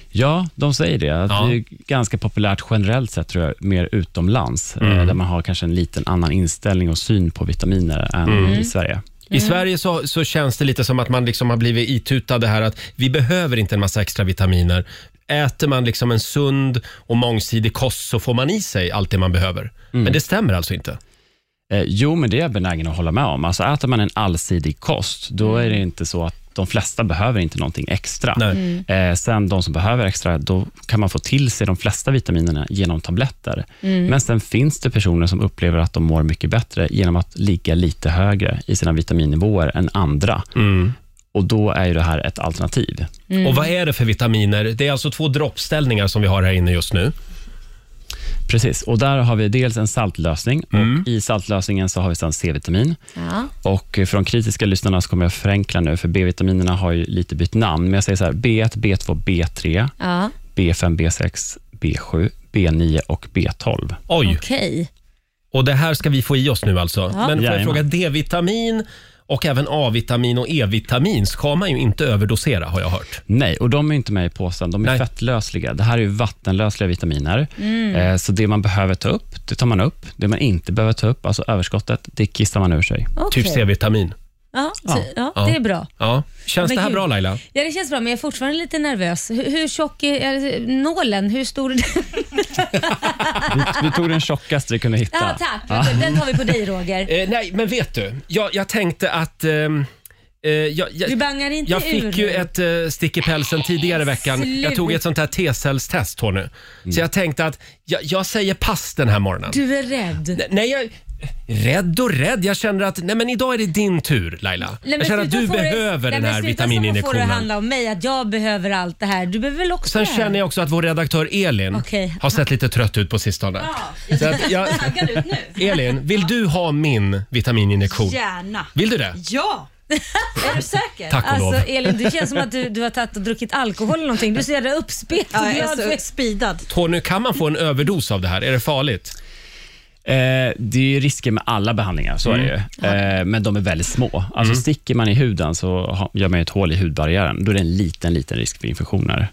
Ja, de säger det. Att Ja. Det är ganska populärt generellt sett, tror jag, mer utomlands, eh, Mm. där man har kanske en liten annan inställning och syn på vitaminer än Mm. i Sverige. I Sverige så, så känns det lite som att man liksom har blivit itutad det här att vi behöver inte en massa extra vitaminer. Äter man liksom en sund och mångsidig kost så får man i sig allt det man behöver. Men det stämmer alltså inte. Eh, jo, men det är jag benägen att hålla med om. Alltså, äter man en allsidig kost, då är det inte så att de flesta behöver inte någonting extra. Nej. Eh, sen de som behöver extra, då kan man få till sig de flesta vitaminerna genom tabletter. Men sen finns det personer som upplever att de mår mycket bättre genom att ligga lite högre i sina vitaminnivåer än andra. Och Då är ju det här ett alternativ. Och vad är det för vitaminer? Det är alltså två droppställningar som vi har här inne just nu. Precis, och där har vi dels en saltlösning och i saltlösningen så har vi sedan C-vitamin. Ja. Och för de kritiska lyssnarna så kommer jag förenkla nu, för B-vitaminerna har ju lite bytt namn. Men jag säger så här, B1, B2, B3, Ja, B5, B6, B7, B9 och B12. Oj, okej. och det här ska vi få i oss nu alltså. Men får jag Jajamän. fråga, D-vitamin och även A-vitamin och E-vitamin ska man ju inte överdosera har jag hört. Nej, och de är inte med i påsen. De är Nej. fettlösliga. Det här är ju vattenlösliga vitaminer. Eh, så det man behöver ta upp, det tar man upp. Det man inte behöver ta upp, alltså överskottet, det kissar man ur sig. Okej. Typ C-vitamin. Ja, så, ja, Ja. det är bra. Ja. Känns Men det här gud. bra Laila? Ja, det känns bra, men jag är fortfarande lite nervös. Hur, hur tjock är, är nålen? Hur stor är den? Vi, vi tog den tjockaste vi kunde hitta. Ja, tack. Den tar vi på dig, Roger. Eh, nej, men vet du? Jag, jag tänkte att... ehm, eh, jag, jag, Du bangar inte jag ur fick ju nu. ett uh, stick i pälsen tidigare i veckan. Jag tog ett sånt här T-cellstest Tony. Så jag tänkte att jag, jag säger pass den här morgonen. Du är rädd. Nej, jag... Rädd och rädd. Jag känner att nej, men idag är det din tur Laila. Nej, men jag känner att sluta du få det- behöver Nej, den men här sluta så får det vitamininjektionen. handla om mig, att jag behöver allt det här. Du behöver väl också Sen det här? känner jag också att vår redaktör Elin Okej. har sett lite trött ut på sistone. Så att jag, Taggad ut nu. Elin, vill du ha min vitamininjektion? Gärna. Vill du det? Ja! är du säker? Tack och lov. Alltså Elin, det känns som att du, du har tagit och druckit alkohol eller någonting. Du ser jävla uppspelt och Ja, jag glad är så speedad. Tony, kan man få en överdos av det här? Är det farligt? Eh, det är ju risker med alla behandlingar, så är det ju. Eh, men de är väldigt små. Alltså Sticker man i huden så gör man ju ett hål i hudbarriären. Då är det en liten, liten risk för infektioner.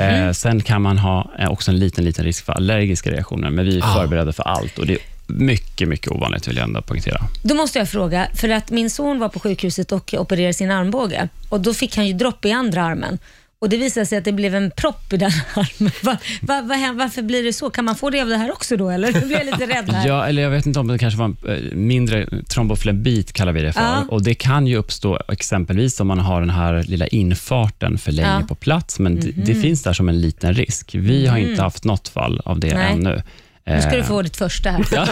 Eh, sen kan man ha eh, också en liten, liten risk för allergiska reaktioner, men vi är Ah. förberedda för allt. Och Det är mycket, mycket ovanligt, vill jag ändå poängtera. Då måste jag fråga, för att min son var på sjukhuset och opererade sin armbåge och då fick han ju dropp i andra armen. Och Det visade sig att det blev en propp i den armen. Va, va, va, varför blir det så? Kan man få det av det här också då? Eller? Nu blir jag lite rädd här. Ja, eller jag vet inte om det kanske var en eh, mindre tromboflebit, kallar vi det för. Ja. Och Det kan ju uppstå exempelvis om man har den här lilla infarten för länge Ja. Mhm. på plats, men det, det finns där som en liten risk. Vi har inte haft något fall av det Nej. ännu. Nu ska du Eh, få ditt första här.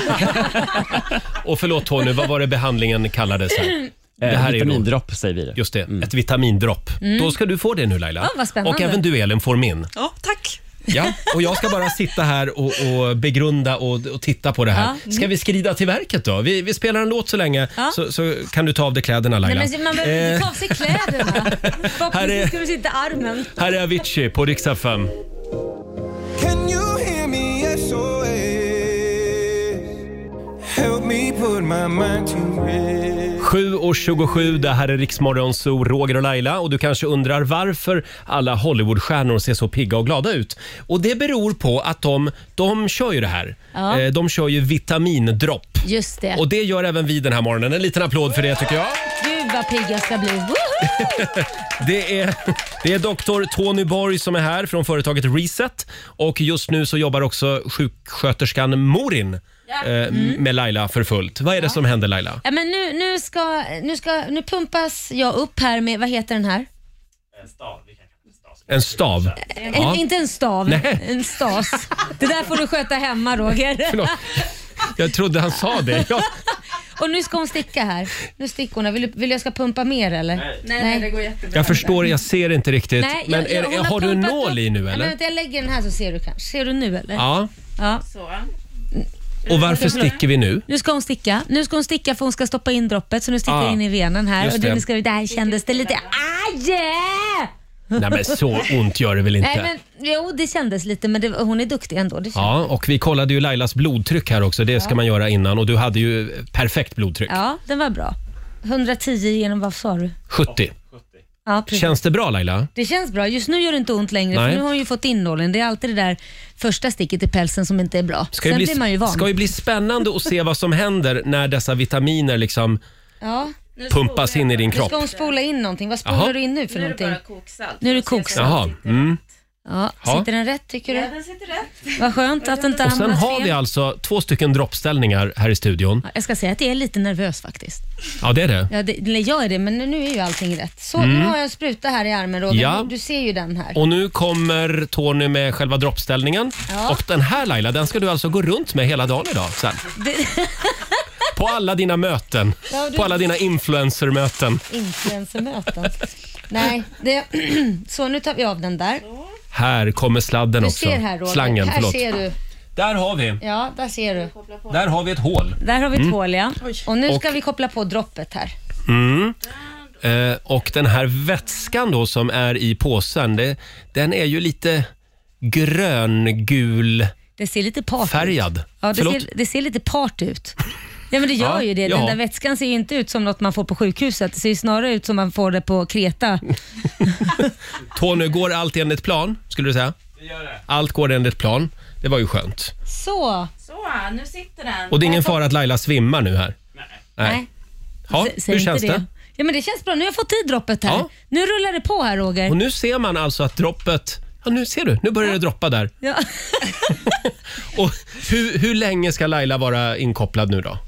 Och förlåt Tony, vad var det behandlingen kallades? Här? Det eh, här är ju då, vitamindropp säger vi det. just det, ett vitamindropp. Då ska du få det nu Laila. Ja, vad spännande. och även du Elin får min. Ja, tack. Ja, och jag ska bara sitta här och, och begrunda och, och titta på det här. Ja. Ska vi skrida till verket då? Vi, vi spelar en låt så länge Ja. så, så kan du ta av dig kläderna Nej, Laila. men man behöver Eh, inte ta av sig kläderna. Här Förhoppningsvis är- ska du sitta i armen. här är Avicii på riksdag 5. Can you hear me SOS? Help me put my mind to rest. 7.27, det här är Riksmorgon Zoo, Roger och Laila och du kanske undrar varför alla Hollywoodstjärnor ser så pigga och glada ut. Och det beror på att de, de kör ju det här. Ja. Eh, De kör ju vitamindropp. Just det. Och det gör även vi den här morgonen. En liten applåd för det tycker jag. Gud vad pigg jag ska bli. Woho! Det är, det är doktor Tony Borg som är här från företaget Reset och just nu så jobbar också sjuksköterskan Morin eh, med Laila för fullt. Vad är det som händer Laila? Ja, men nu, nu, ska, nu, ska, nu pumpas jag upp här med, vad heter den här? En stav? En, Ja. Inte en stav, Nej. en stas. Det där får du sköta hemma Roger. Förlåt. Jag trodde han sa det. Ja, Och nu ska hon sticka här. Nu sticker hon. här. Vill, du- vill jag ska pumpa mer eller? Nej, Nej, det går jättebra. Jag förstår, jag ser inte riktigt. Nej, men jag- är, hon är, har du en pumpat nål upp- i nu Ja, men eller? vänta, jag lägger den här så ser du kanske. Ser du nu eller? Ja. ja. Så. Och varför Förlåt. sticker vi nu? Nu ska hon sticka. Nu ska hon sticka för hon ska stoppa in droppet så nu sticker Ah, jag in i venen här. just Och det. det, ska, där kändes det lite... Aj! Nej men så ont gör det väl inte? Nej, men, jo, det kändes lite men det, hon är duktig ändå. Det känns. Ja, och vi kollade ju Lailas blodtryck här också. Det ska man göra innan och du hade ju perfekt blodtryck. ja, den var bra. 110 genom, vad sa du? 70. Ja, precis. Känns det bra Laila? Det känns bra. Just nu gör det inte ont längre Nej. för nu har hon ju fått in nålen. Det är alltid det där första sticket i pälsen som inte är bra. Ska Sen ju bli, blir man ju van. ska ju bli spännande att se vad som händer när dessa vitaminer liksom Ja. pumpas in i din Nu kropp. ska hon spola in någonting. Vad spolar Jaha. du in nu för Nu är det någonting? bara koksalt. Nu är det koksalt. Jaha. det Mm. Ja, Ja. sitter den rätt tycker du? Ja, den sitter rätt. Vad skönt att inte Och sen hamnat har fel. vi alltså två stycken droppställningar här i studion. Ja, Jag ska säga att jag är lite nervös faktiskt. Ja, det är det. Ja, det, eller jag är det, men nu är ju allting rätt. Så, nu har jag en spruta här i armen Roger. Mm. Ja. Du, du ser ju den här. Och nu kommer Tony med själva droppställningen. Ja. Och den här Laila, den ska du alltså gå runt med hela dagen idag sen. Det, På alla dina möten. Ja, du- På alla dina influencermöten. influencermöten. Nej, det, så nu tar vi av den där. Här kommer sladden Du också. ser här Roger. Slangen, här förlåt. ser du. Där har vi. Ja, där ser du. Där har vi ett hål. Där har vi ett hål ja. Och nu ska Och- vi koppla på droppet här. Mm. Eh, och den här vätskan då som är i påsen, det, den är ju lite gröngul Det ser lite part ut. färgad. Ja, det Förlåt? ser, det ser lite part ut. Ja men det gör Ja, ju det. ja. Den där vätskan ser ju inte ut som något man får på sjukhuset. Det ser ju snarare ut som man får det på Kreta. Tony, går allt enligt plan, skulle du säga? Allt går enligt plan. Det var ju skönt. Så. Så, nu sitter den. Och det är ingen fara att Laila svimmar nu här? Nej. Ja, S- säg hur känns det? Ja men det känns bra. Nu har jag fått i droppet här. Ja. Nu rullar det på här Roger. Och nu ser man alltså att droppet... Ja, nu ser du. Nu börjar det droppa där. Ja. Och hur, hur länge ska Laila vara inkopplad nu då?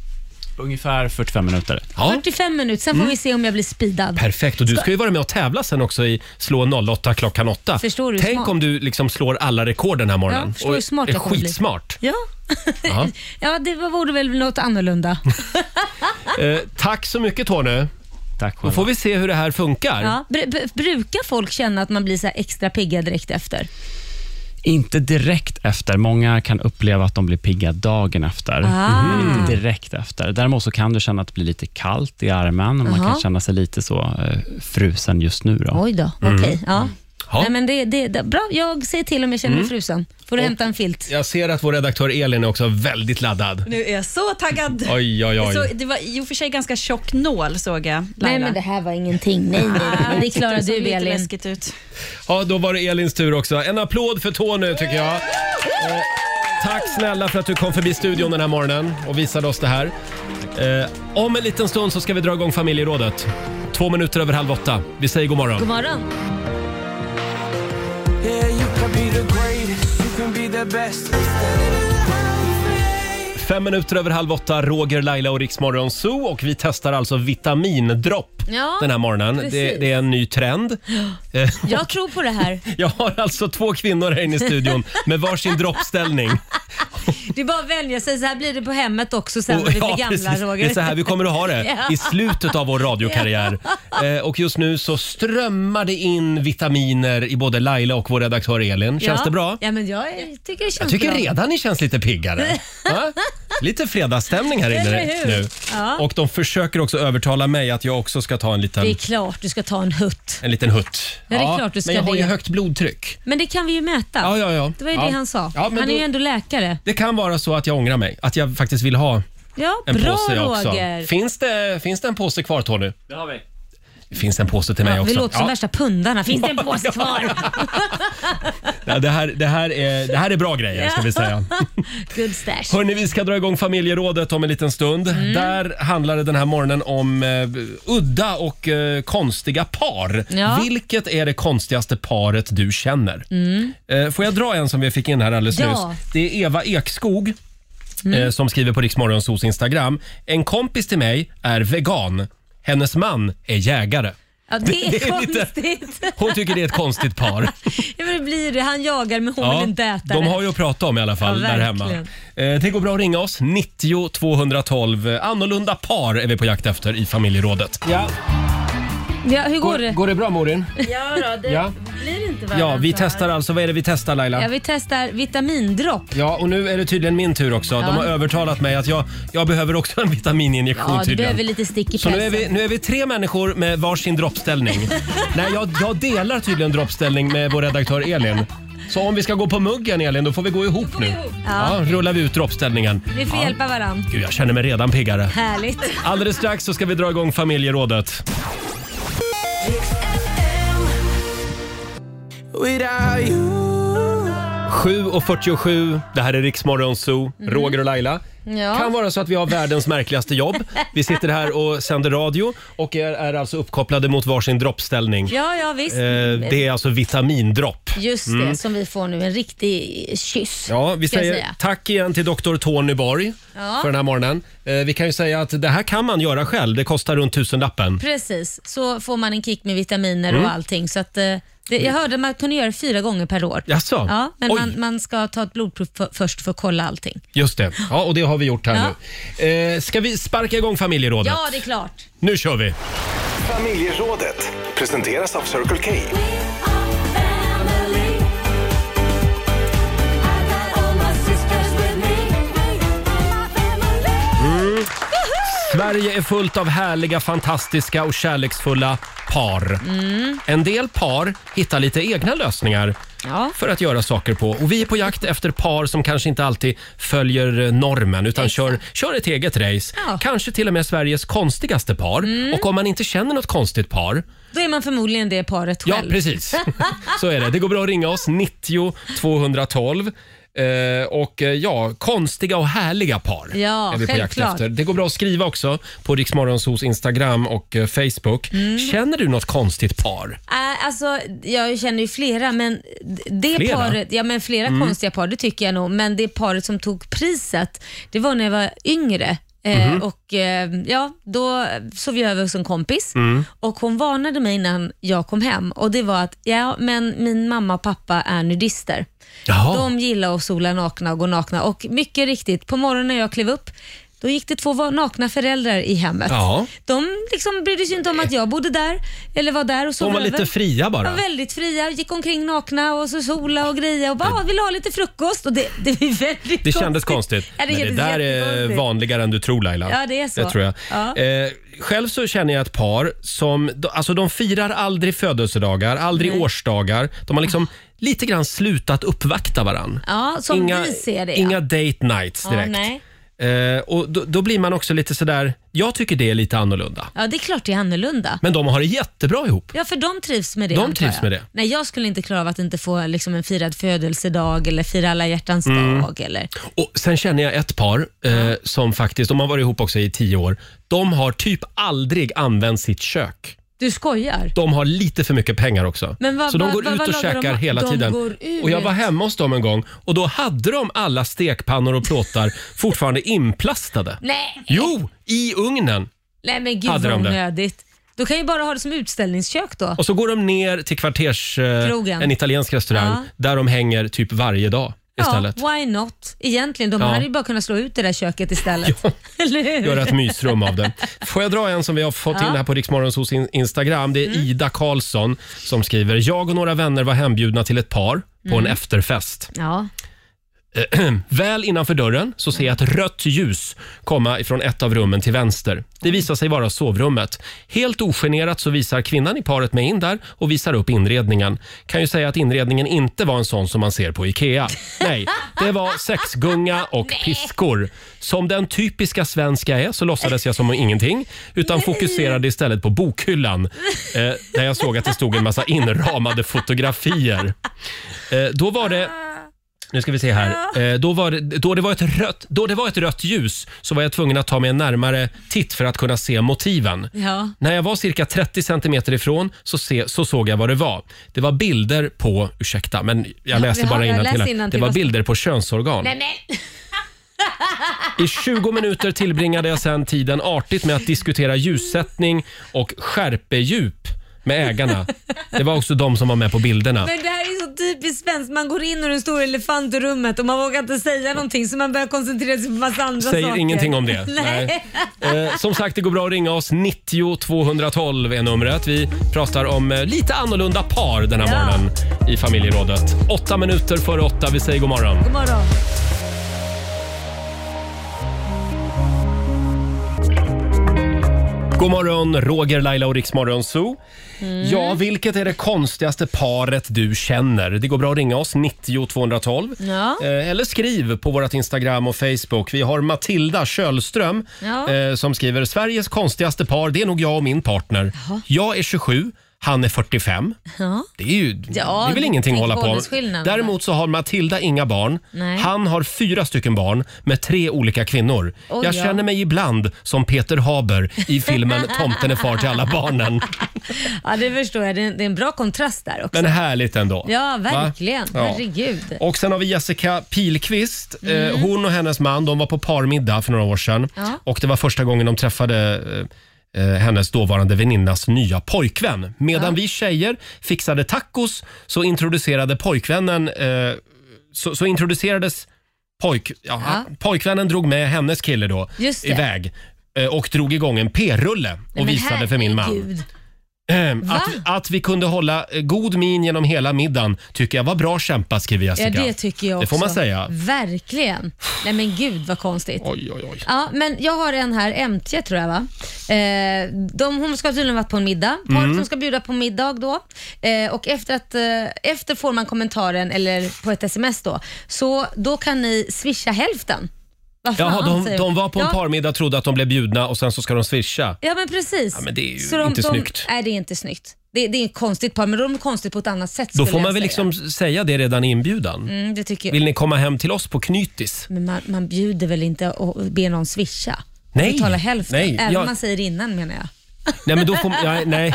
Ungefär 45 minuter. Ja, 45 minuter, sen får Mm. vi se om jag blir speedad. perfekt. Och du ska ju vara med och tävla sen också i Slå 08 klockan 8. Förstår du hur Tänk smart? om du liksom slår alla rekord den här morgonen. Ja, förstår hur smart är jag kommer bli. skitsmart. Ja. Ja. ja, det vore väl något annorlunda. Eh, tack så mycket Tony. Tack Då får vi se hur det här funkar. Ja. Br- br- brukar folk känna att man blir så här extra pigga direkt efter? Inte direkt efter. Många kan uppleva att de blir pigga dagen efter. Ah. Men inte direkt efter. Däremot så kan du känna att det blir lite kallt i armen och man kan känna sig lite så eh, frusen just nu. Då. Oj då, okej. Ja. Mm. Ja. Nej, men det, det, det, bra, jag säger till om jag känner mig frusen. Får du hämta en filt. Jag ser att vår redaktör Elin är också väldigt laddad. Nu är jag så taggad. Oj, oj, oj. Så, det var i och för sig ganska tjock nål såg jag. Nej men det här var ingenting. Nej, nej, nej. det klarar du Elin. läskigt ut. Ja, då var det Elins tur också. En applåd för Tony tycker jag. Eh, tack snälla för att du kom förbi studion den här morgonen och visade oss det här. Eh, om en liten stund så ska vi dra igång familjerådet. Två minuter över halv åtta. Vi säger god morgon. God morgon. Can be the best. Fem minuter över halv åtta, Roger, Laila och Riksmorgon Zoo och vi testar alltså vitamindropp Ja, den här morgonen. Det, precis. det är en ny trend. Eh, Jag tror på det här. Jag har alltså två kvinnor här inne i studion med varsin droppställning. Det är bara att vänja sig. Så här blir det på hemmet också sen när vi blir gamla precis. Roger. Det är så här vi kommer att ha det Ja. i slutet av vår radiokarriär. Eh, och just nu så strömmar det in vitaminer i både Laila och vår redaktör Elin. Känns ja. det bra? Ja, men jag tycker det känns Jag tycker bra. redan ni känns lite piggare. Va? Lite fredagsstämning här Eller inne hur? nu. Ja. Och de försöker också övertala mig att jag också ska ta en liten, Det är klart du ska ta en hutt. en liten hutt. Ja, det är klart du ska men jag har ju det. högt blodtryck. Men det kan vi ju mäta. Ja, ja, ja. Det var ju Ja. det han sa. Ja, men han är då- ju ändå läkare. Det kan vara så att jag ångrar mig. Att jag faktiskt vill ha Ja, en bra påse jag också. Roger. Finns det, finns det en påse kvar Tony? Det har vi. Det finns en påse till mig Ja, också. vi låter som Ja. värsta pundarna. Finns det en påse kvar? Ja, det, här, det, här är, det här är bra grejer ska vi säga. Good stash. Hörni, vi ska dra igång familjerådet om en liten stund. Mm. Där handlar det den här morgonen om eh, udda och eh, konstiga par. Ja. Vilket är det konstigaste paret du känner? Eh, får jag dra en som vi fick in här alldeles Mm. Ja. Mm. nyss? Det är Eva Ekskog. Eh, som skriver på Riksmorgonsos Instagram. En kompis till mig är vegan. Hennes man är jägare. Ja, det är, Det är lite- konstigt. Hon tycker det är ett konstigt par. ja, men det blir det. Han jagar men hon vill inte äta de det. har ju att prata om i alla fall Ja, där hemma. verkligen. Eh, Det går bra att ringa oss. 90 212. Eh, Annorlunda par är vi på jakt efter i familjerådet. Ja. Ja, hur går, det? Går det bra Morin? Ja, då, det Ja. blir inte värre Ja, än vi så här. testar alltså. Vad är det vi testar Laila? Ja, vi testar vitamindropp. Ja, och nu är det tydligen min tur också. Ja. De har övertalat mig att jag, jag behöver också en vitamininjektion Ja, du tydligen. behöver lite stick i Så nu är, vi, nu är vi tre människor med varsin droppställning. Nej, jag, jag delar tydligen droppställning med vår redaktör Elin. Så om vi ska gå på muggen Elin, då får vi gå ihop nu. Ja. Ja. rullar vi ut droppställningen. Vi får Ja. hjälpa varann. Gud, jag känner mig redan piggare. Härligt. Alldeles strax så ska vi dra igång familjerådet. Without you 7.47, det här är Riksmorgon Zoo, Roger och Laila. Mhm. Ja. Kan vara så att vi har världens märkligaste jobb. Vi sitter här och sänder radio och är, är alltså uppkopplade mot varsin droppställning. Ja, ja visst. Eh, det är alltså vitamindropp. Just det, Mm. som vi får nu. En riktig kyss. Ja, vi ska jag säger säga. tack igen till Dr. Tony Borg Ja. för den här morgonen. Eh, vi kan ju säga att det här kan man göra själv. Det kostar runt tusenlappen. Precis, så får man en kick med vitaminer Mm. och allting. Så att, eh, det, jag hörde att man kunde göra det fyra gånger per år. Jaså? Ja, men Oj. man, man ska ta ett blodprov för, först för att kolla allting. Just det. Ja, och det har vi gjort här Ja. nu. Eh, ska vi sparka igång familjerådet? Ja, det är klart. Nu kör vi! Familjerådet presenteras av Circle K. Sverige är fullt av härliga, fantastiska och kärleksfulla par. Mm. En del par hittar lite egna lösningar Ja. för att göra saker på. Och vi är på jakt efter par som kanske inte alltid följer eh, normen utan kör, kör ett eget race. Ja. Mm. Kanske till och med Sveriges konstigaste par. Och om man inte känner något konstigt par, Då är man förmodligen det paret ja själv. precis. Så är det. Det går bra att ringa oss, 90 212. Eh, och eh, ja, konstiga och härliga par Ja, är vi på jakt självklart. efter. Det går bra att skriva också på Riksmorgonsos Instagram och eh, Facebook. Mm. Känner du något konstigt par? Äh, alltså, jag känner ju flera, men det Flera? paret, ja men flera Mm. konstiga par, det tycker jag nog. Men det paret som tog priset, det var när jag var yngre. Eh, Mhm. och eh, ja, Då sov jag över hos en kompis Mm. och hon varnade mig innan jag kom hem. Och Det var att ja, men min mamma och pappa är nudister. Jaha. De gillar att sola nakna och gå nakna. Och mycket riktigt, på morgonen när jag klev upp då gick det två nakna föräldrar i hemmet. Ja. De liksom brydde sig inte om att jag bodde där eller var där och sov De var över. lite fria bara. De var väldigt fria, gick omkring nakna och så sola och greja och bara "Ah, vill ha lite frukost. Och det, det är väldigt Det kändes konstigt. Ja, det Men det kändes där är jättekonstigt. vanligare än du tror Laila. Ja, det är så. Det tror jag. Ja. Eh, själv så känner jag ett par som alltså de firar aldrig födelsedagar, aldrig årsdagar. De har liksom lite grann slutat uppvakta varann. Ja, som inga, vi ser det. Inga ja. date nights Ja, direkt. nej. Eh, och då, då blir man också lite sådär, jag tycker det är lite annorlunda. ja, det är klart det är annorlunda. Men de har det jättebra ihop. Ja, för de trivs med det De antar trivs jag. med det. Nej, jag skulle inte klara av att inte få liksom, en firad födelsedag eller fira alla hjärtans Mm. dag. Eller... Och Sen känner jag ett par eh, som faktiskt, de har varit ihop också i tio år. De har typ aldrig använt sitt kök. Du skojar? De har lite för mycket pengar också. Men vad- så de vad- går vad- ut vad och lagar käkar de? hela De tiden. går ut. Och Jag var hemma hos dem en gång och då hade de alla stekpannor och plåtar fortfarande inplastade. Nej. Jo, i ugnen. Nej men gud Hade vad de det? onödigt. Då kan ju bara ha det som utställningskök då. Och så går de ner till kvarters, eh, Krogen. en italiensk restaurang Ja. där de hänger typ varje dag istället. Ja, why not? Egentligen, de Ja. hade ju bara kunnat slå ut det där köket istället. Eller hur? Göra ett mysrum av det. Får jag dra en som vi har fått. Mm. in här på Riksmorgonsos in- Instagram. Det är Ida Karlsson som skriver. Jag och några vänner var hembjudna till ett par på en Mm. efterfest. Ja. Väl innanför dörren så ser jag ett rött ljus komma ifrån ett av rummen till vänster. Det visar sig vara sovrummet. Helt ogenerat så visar kvinnan i paret mig in där och visar upp inredningen. Kan ju säga att inredningen inte var en sån som man ser på IKEA. Nej, det var sexgunga och piskor. Som den typiska svenska är så låtsades jag som om ingenting utan fokuserade istället på bokhyllan eh, där jag såg att det stod en massa inramade fotografier. Eh, då var det nu ska vi se här. Eh, då, var det, då, det var ett rött, då det var ett rött ljus så var jag tvungen att ta mig en närmare titt för att kunna se motiven. Ja. När jag var cirka 30 centimeter ifrån så, se, så såg jag vad det var. Det var bilder på, ursäkta men jag läser Jaha, bara jag innantill. läser här. innantill. Det var bilder på könsorgan. Nej, nej. I 20 minuter tillbringade jag sedan tiden artigt med att diskutera ljussättning och skärpedjup med ägarna. Det var också de som var med på bilderna. Men det här är så typiskt svenskt. Man går in och en stor elefant i rummet och man vågar inte säga någonting så man börjar koncentrera sig på massa andra Säger saker. ingenting om det. Nej. Eh, som sagt, det går bra att ringa oss. 90 212 är numret. Vi pratar om eh, lite annorlunda par den här Ja. morgonen i familjerådet. Åtta minuter före åtta. Vi säger god morgon. God morgon. God morgon, Roger, Laila och Riksmorgon Zoo. Mm. Ja, vilket är det konstigaste paret du känner? Det går bra att ringa oss, 90 212. Ja. Eh, Eller skriv på vårt Instagram och Facebook. Vi har Matilda Kjölström Ja. eh, som skriver Sveriges konstigaste par, det är nog jag och min partner. Jag är 27, han är 45. Ja. Det är ju Ja, det är väl ingenting att tänk hålla på med. Däremot så har Matilda inga barn. Nej. Han har fyra stycken barn med tre olika kvinnor. Oj, Jag ja. känner mig ibland som Peter Haber i filmen Tomten är far till alla barnen. ja, det förstår jag. Det är, en, det är en bra kontrast där också. Men härligt ändå. Ja, Va? verkligen. Ja. Herregud. Och sen har vi Jessica Pilqvist. Eh, Mm. hon och hennes man de var på parmiddag för några år sedan. Ja. Och det var första gången de träffade eh, eh, hennes dåvarande väninnas nya pojkvän. Medan vi tjejer fixade tacos så introducerade pojkvännen eh, så, så introducerades pojk, ja, Ja. pojkvännen drog med hennes kille då Just det. iväg eh, och drog igång en p-rulle och visade för min man. herregud. Ehm? Att, att vi kunde hålla eh, god min genom hela middagen tycker jag var bra kämpat, skriver Ja, Jessica. det tycker jag Det också. får man säga. Verkligen. Nej men gud vad konstigt. Oj, oj, oj. Ja, men jag har en här, MT tror jag va? Eh, de, hon ska tydligen ha varit på en middag. Paret Mm. som ska bjuda på middag då. Eh, och efter, att, eh, efter får man kommentaren, eller på ett sms då, så då kan ni swisha hälften. Vad fan, Jaha, de, säger de var på en ja, parmiddag trodde att de blev bjudna och sen så ska de swisha. Ja men precis. Ja, men det är ju inte de, snyggt. Nej det är inte snyggt. Det, det är ett konstigt par, men de är konstigt på ett annat sätt Då skulle får man väl säga. liksom säga det redan i inbjudan. Mm, det tycker jag. Vill ni komma hem till oss på Knytis? Men man, man bjuder väl inte och ber någon swisha? Nej, Betala hälften, nej, även jag- om man säger innan menar jag. Nej, men då får ja, nej.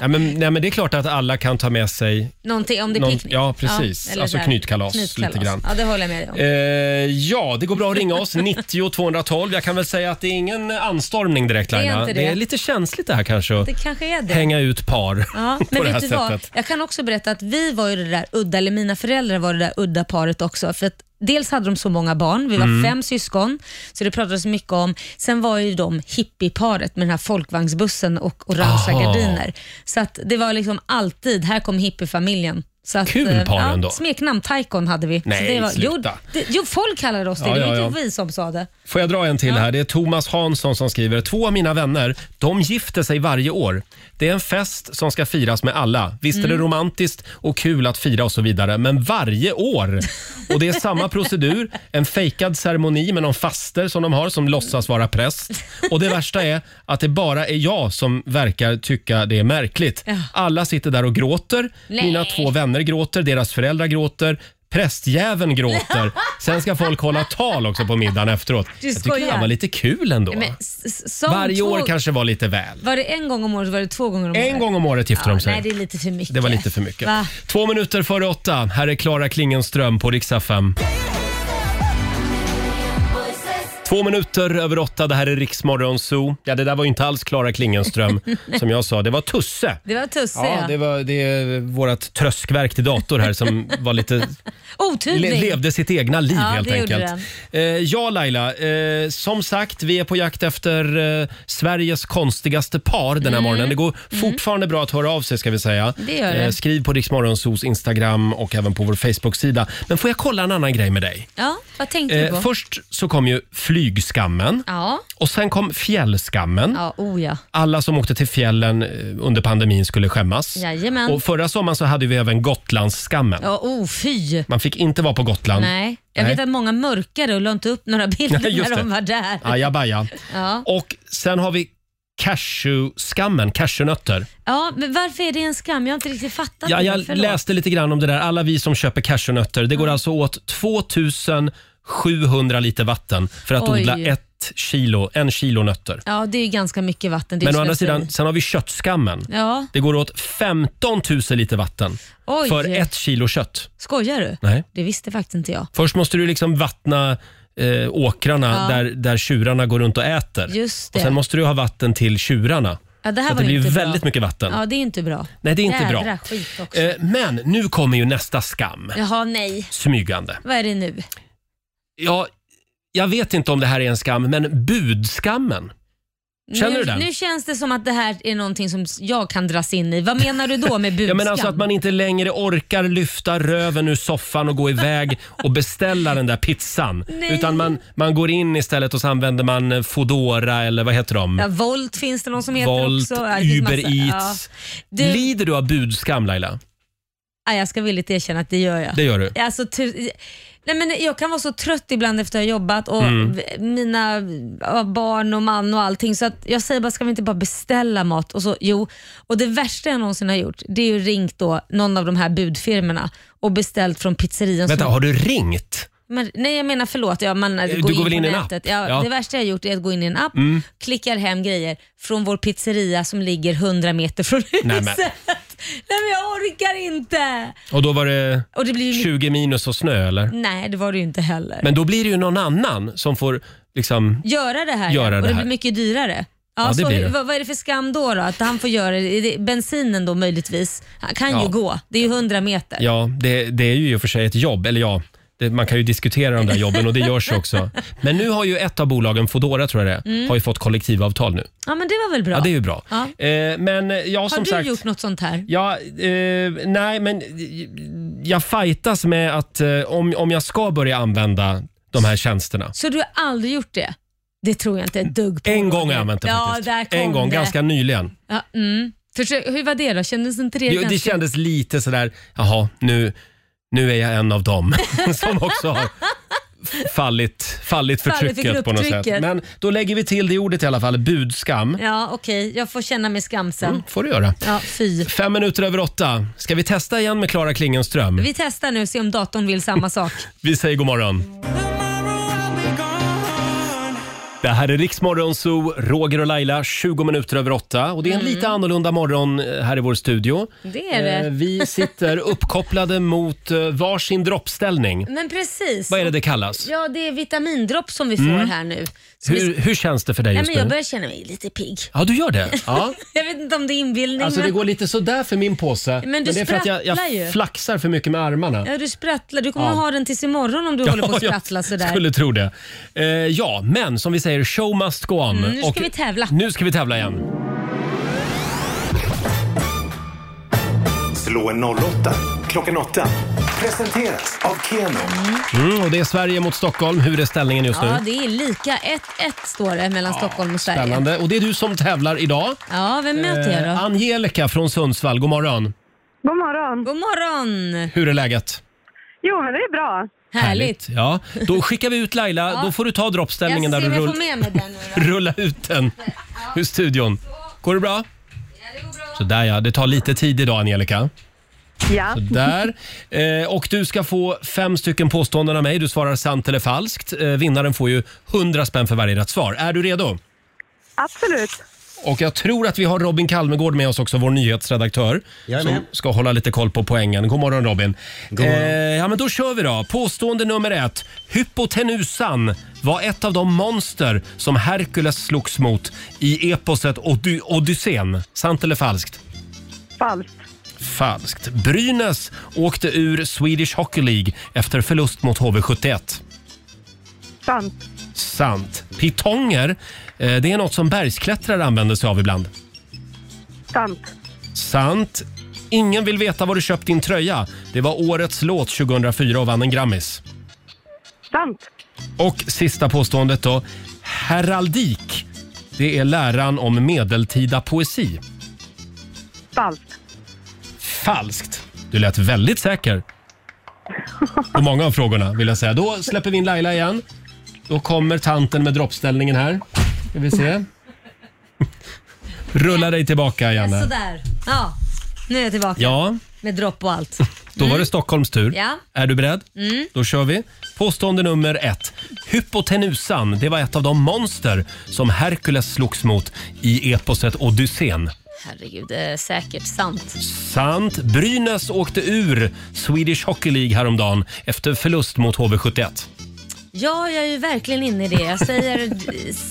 Ja, men, nej, men det är klart att alla kan ta med sig Någonting om det är Någon- picknick. ja, precis. eller Alltså så här, knytkalas, lite grann. Ja, det håller jag med om. Eh, ja, det går bra att ringa oss. 90 212. Jag kan väl säga att det är ingen anstormning direkt är Laila. inte det. är lite känsligt det här kanske att Det kanske är det. hänga ut par Ja, på men det här vet du vad? sättet. Jag kan också berätta att vi var ju det där udda, eller mina föräldrar var det där udda paret också. För att dels hade de så många barn, vi var Mm. fem syskon, så det pratades mycket om. Sen var ju de hippieparet med den här folkvagnsbussen och orangea gardiner. Så att det var liksom alltid, här kom hippiefamiljen. Så att, Kul eh, par ja, ändå. Smeknamn Taikon hade vi. Nej, så det var, jo, sluta. det, jo, folk kallade oss det. Ja, det ja, var ja. inte vi som sa det. Får jag dra en till här? Det är Thomas Hansson som skriver. Två av mina vänner, de gifter sig varje år. Det är en fest som ska firas med alla. Visst är det Mm. romantiskt och kul att fira och så vidare, men varje år. Och det är samma procedur. En fejkad ceremoni med någon faster som de har som låtsas vara präst. Och det värsta är att det bara är jag som verkar tycka det är märkligt. Ja. Alla sitter där och gråter. Mina två vänner gråter, deras föräldrar gråter. Prästjäveln gråter. Sen ska folk hålla tal också på middagen efteråt. Du Jag tycker det skojar. här var lite kul ändå. Men, s- s- som Varje två, år kanske var lite väl. Var det en gång om året var det två gånger om året? En gång om året gifter ja, de sig. Nej, det är lite för mycket. Det var lite för mycket. Va? Två minuter före åtta. Här är Klara Klingenström på Rix FM. Två minuter över åtta. Det här är Riksmorgon Zoo. Ja, det där var ju inte alls Klara Klingenström som jag sa. Det var Tusse. Det var Tusse Ja, det, var, det är vårt tröskverk till dator här som var lite, Otydlig. le, levde sitt egna liv Ja, helt det gjorde enkelt. Eh, ja, Laila. Eh, som sagt, vi är på jakt efter eh, Sveriges konstigaste par den här Mm. morgonen. Det går fortfarande bra att höra av sig ska vi säga. Eh, Det gör det. skriv på Riksmorgonsos Instagram och även på vår Facebook-sida. Men får jag kolla en annan grej med dig? Ja, vad tänkte du Eh, på? först så kom ju flygskammen Ja, och sen kom fjällskammen. ja, oh ja. Alla som åkte till fjällen eh, under pandemin skulle skämmas. Jajamän. Och förra sommaren så hade vi även Gotlandsskammen. Ja, oh fy. Man fick inte vara på Gotland. Nej, jag Nej. vet att många mörkade och la inte upp några bilder just när de det. var där. Ajabaja. Ja. Och sen har vi cashew-skammen, cashewnötter. ja, men varför är det en skam? Jag har inte riktigt fattat Ja, det. jag Förlåt. läste lite grann om det där. Alla vi som köper cashewnötter, det går alltså åt 2700 liter vatten för att Oj. odla ett kilo, en kilo nötter. Ja, det är ju ganska mycket vatten. Det är Men å andra slöseri. sidan, sen har vi köttskammen. Ja, Det går åt 15 000 liter vatten oj. för ett kilo kött. Skojar du? Nej. Det visste faktiskt inte jag. Först måste du liksom vattna eh, åkrarna Ja. där, där tjurarna går runt och äter. Just Och det. sen måste du ha vatten till tjurarna. Ja, det här Så var det ju blir inte väldigt bra. mycket vatten. Ja, det är inte bra. Nej, det är inte Jädra bra. skit också. Eh, men nu kommer ju nästa skam. Jaha, nej. Smygande. Vad är det nu? Ja, jag vet inte om det här är en skam, men budskammen. Känner nu, du den? Nu känns det som att det här är någonting som jag kan dras in i. Vad menar du då med budskam? Ja, men alltså att man inte längre orkar lyfta röven ur soffan och gå iväg och beställa den där pizzan. Nej. Utan man, man går in istället och så använder man Foodora eller vad heter de? Ja, Volt finns det någon som heter Volt, också. Ja, det finns Uber massa- Eats. Ja. Du, Lider du av budskam Laila? ja, jag ska villigt erkänna att det gör jag. Det gör du? Alltså, tu- nej, men jag kan vara så trött ibland efter att ha jobbat och Mm. mina barn och man och allting. Så att jag säger bara, ska vi inte bara beställa mat? Och så, jo, och det värsta jag någonsin har gjort det är ju ringt då någon av de här budfirmorna och beställt från pizzerian. Vänta, som- har du ringt? Men, nej jag menar förlåt, ja, man Du går går väl in i en app? Ja, Ja. Det värsta jag har gjort är att gå in i en app, Mm. klickar hem grejer från vår pizzeria som ligger 100 meter från huset. Nej, Nej, men. jag orkar inte. Och då var det Och det blir ju 20 minus och snö eller? Nej, det var det ju inte heller. Men då blir det ju någon annan som får liksom... göra det här Göra ja. och det det här. blir mycket dyrare. Ja, Ja, det så blir det. Vad, vad är det för skam då? då? Att han får göra det? Är det? Bensinen då möjligtvis? Han kan Ja. ju gå. Det är ju 100 meter. Ja, det, det är ju i och för sig ett jobb. Eller ja, det, man kan ju diskutera de där jobben och det görs ju också. Men nu har ju ett av bolagen, Foodora tror jag det är, Mm. har ju fått kollektivavtal nu. Ja, men det var väl bra? Ja, det är ju bra. Ja. Eh, men ja, Har som du sagt. gjort något sånt här? Ja, eh, nej, men jag fightas med att eh, om, om jag ska börja använda de här tjänsterna. Så du har aldrig gjort det? Det tror jag inte ett dugg på. En gång har jag använt det ja, faktiskt. Där kom En gång, det. ganska nyligen. Ja, mm. Försök, hur var det då? Kändes inte det Jo, ganska... det kändes lite sådär, jaha, nu, nu är jag en av dem som också har fallit, fallit för Fallit för trycket på något sätt. grupptrycket. Men då lägger vi till det ordet i alla fall, budskam. Ja, okej. Jag får känna mig skam sen. Mm, får du göra. Ja, fy. Fem minuter över åtta. Ska vi testa igen med Klara Klingenström? Vi testar nu och ser om datorn vill samma sak. Vi säger god morgon. Det här är Riksmorgon Zoo, Roger och Laila, 20 minuter över åtta. Och det är en Mm. lite annorlunda morgon eh, här i vår studio. Det är det. Eh, Vi sitter uppkopplade mot eh, varsin droppställning. Men precis. Vad är det det kallas? Ja, det är vitamindropp som vi får Mm. här nu. Hur, hur känns det för dig Nej, just men jag nu? börjar känna mig lite pigg. Ja, du gör det? Ja. Jag vet inte om det är inbildning. Alltså det men... går lite sådär för min påse. Men du det är för att jag, sprattlar ju. jag flaxar för mycket med armarna. Ja, du sprattlar. Du kommer Ja. ha den tills imorgon om du håller på att sprattla sådär. jag skulle tro det. Eh, ja, men som vi säger, show must go on. Mm, nu ska Och vi tävla. Nu ska vi tävla igen. Slå en 08 klockan 8. Presenteras av Keno. Mm, och det är Sverige mot Stockholm. Hur är ställningen just Ja, nu? det är lika. 1-1 står det mellan Stockholm och Sverige. Spännande. Och det är du som tävlar idag. Ja, vem möter jag då? Eh, Angelica från Sundsvall, god morgon. God morgon. God morgon! Hur är läget? Jo, men det är bra. Härligt. Ja, då skickar vi ut Laila. Ja. Då får du ta droppställningen Jag där ser och om jag får rull, med mig den nu då. rulla ut den ur studion. Går det bra? Så där ja, det tar lite tid idag Angelica. Ja. Så där. Eh, och du ska få fem stycken påståenden av mig. Du svarar sant eller falskt. Eh, vinnaren får ju 100 spänn för varje rätt svar. Är du redo? Absolut. Och jag tror att vi har Robin Kalmegård med oss också, vår nyhetsredaktör. Jajamän. Som ska hålla lite koll på poängen. God morgon Robin. God morgon. Eh, ja, men då kör vi då. Påstående nummer ett. Hypotenusan var ett av de monster som Herkules slogs mot i eposet Ody- Odysseen. Sant eller falskt? Falskt. Falskt. Brynäs åkte ur Swedish Hockey League efter förlust mot HV71. Sant. Sant. Pitonger, eh, det är något som bergsklättrare använder sig av ibland. Sant. Sant. Ingen vill veta var du köpt din tröja. Det var årets låt 2004 och vann en Grammis. Sant. Och sista påståendet då. Heraldik, det är läran om medeltida poesi. Falskt. Falskt. Du lät väldigt säker på många av frågorna vill jag säga. Då släpper vi in Laila igen. Då kommer tanten med droppställningen här. Ska vi se. Rulla dig tillbaka Janne. Sådär. Ja, nu är jag tillbaka. Ja, Med dropp och allt. då var det Stockholms tur. Ja. Är du beredd? Mm. Då kör vi. Påstående nummer ett. Hypotenusan, det var ett av de monster som Herkules slogs mot i eposet Odysseen. Herregud, är säkert sant. Sant. Brynäs åkte ur Swedish Hockey League häromdagen efter förlust mot HV71. Ja, jag är ju verkligen inne i det. Jag säger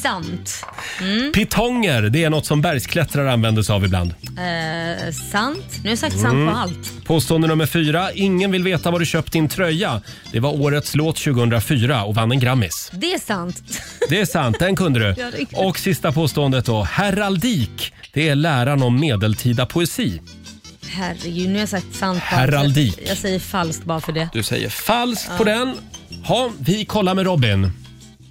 sant. Mm. Pitonger, det är något som bergsklättrare använder sig av ibland. Eh, sant. Nu har jag sagt sant Mm. på allt. Påstående nummer fyra. Ingen vill veta var du köpt din tröja. Det var årets låt 2004 och vann en Grammis. Det är sant. Det är sant, den kunde du. Ja, det. Och sista påståendet då. Heraldik, det är läran om medeltida poesi. Herregud, nu har jag sagt sant på Heraldik. allt. Jag säger falskt bara för det. Du säger falskt Ja. på den. Ha, vi kollar med Robin.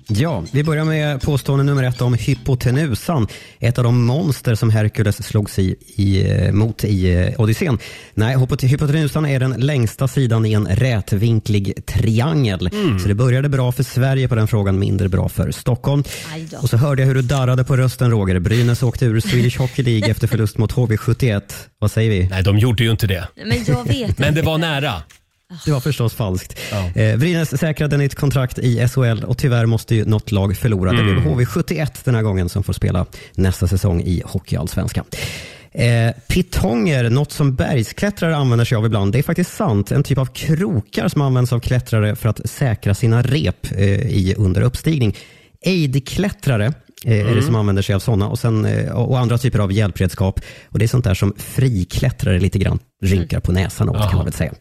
Ja, vi börjar med påstående nummer ett om hypotenusan. Ett av de monster som Herkules slogs i, i, eh, mot i eh, Odysseen. Nej, hypot- hypotenusan är den längsta sidan i en rätvinklig triangel. Så det började bra för Sverige på den frågan, mindre bra för Stockholm. Och så hörde jag hur du darrade på rösten Roger. Brynäs åkte ur Swedish Hockey League efter förlust mot HV71. Vad säger vi? Nej, de gjorde ju inte det. Men jag vet Men det var nära. Det var förstås falskt. Eh, Brynäs säkrade nytt kontrakt i SHL och tyvärr måste ju något lag förlora. Det blir HV71 den här gången som får spela nästa säsong i Hockeyallsvenskan. Eh, pitonger, något som bergsklättrare använder sig av ibland. Det är faktiskt sant. En typ av krokar som används av klättrare för att säkra sina rep eh, i, under uppstigning. Aidklättrare eh, är det som använder sig av sådana och, sen, eh, och andra typer av hjälpredskap. Och Det är sånt där som friklättrare lite grann rynkar på näsan åt kan man väl säga.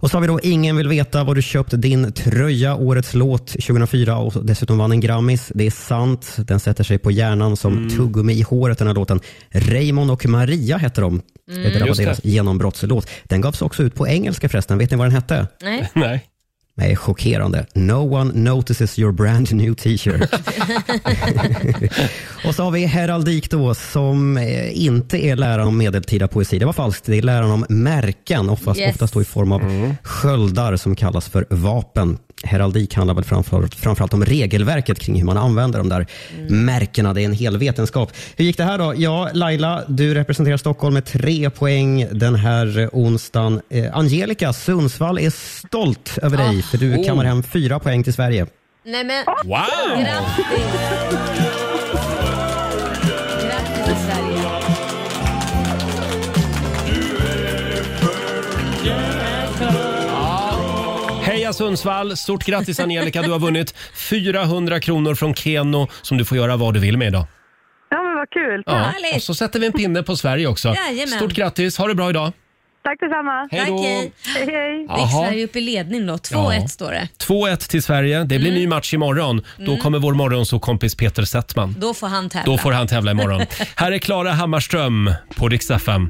Och så har vi då Ingen vill veta var du köpt din tröja, årets låt 2004 och dessutom vann en Grammis. Det är sant. Den sätter sig på hjärnan som tuggummi i håret den här låten. Raymond och Maria hette de. Mm. Det var deras genombrottslåt. Den gavs också ut på engelska förresten. Vet ni vad den hette? Nej. Nej. Nej, chockerande. No one notices your brand new t-shirt. och så har vi heraldik då som eh, inte är läran om medeltida poesi. Det var falskt. Det är läran om märken, oftast, Yes. oftast då i form av sköldar som kallas för vapen. Heraldik handlar väl framför, framförallt om regelverket kring hur man använder de där märkena. Det är en hel vetenskap. Hur gick det här då? Ja, Laila, du representerar Stockholm med tre poäng den här onsdagen. Eh, Angelica, Sundsvall är stolt över dig för du Oh. kammar hem fyra poäng till Sverige. Nej men Wow! Grattis Heja Sundsvall! Stort grattis Angelica, du har vunnit 400 kronor från Keno som du får göra vad du vill med idag. Ja, men vad kul. Ja. Härligt. Och så sätter vi en pinne på Sverige också. Jajamän. Stort grattis, ha det bra idag. Tack detsamma. Hej då! Tack, hej. Hej, hej. Jaha. Sverige upp i ledning då. 2-1 Ja. står det. 2-1 till Sverige. Det blir ny match imorgon. Då kommer vår morgonsåkompis Peter Settman. Då får han tävla. Då får han tävla imorgon. Här är Klara Hammarström på Rix FM.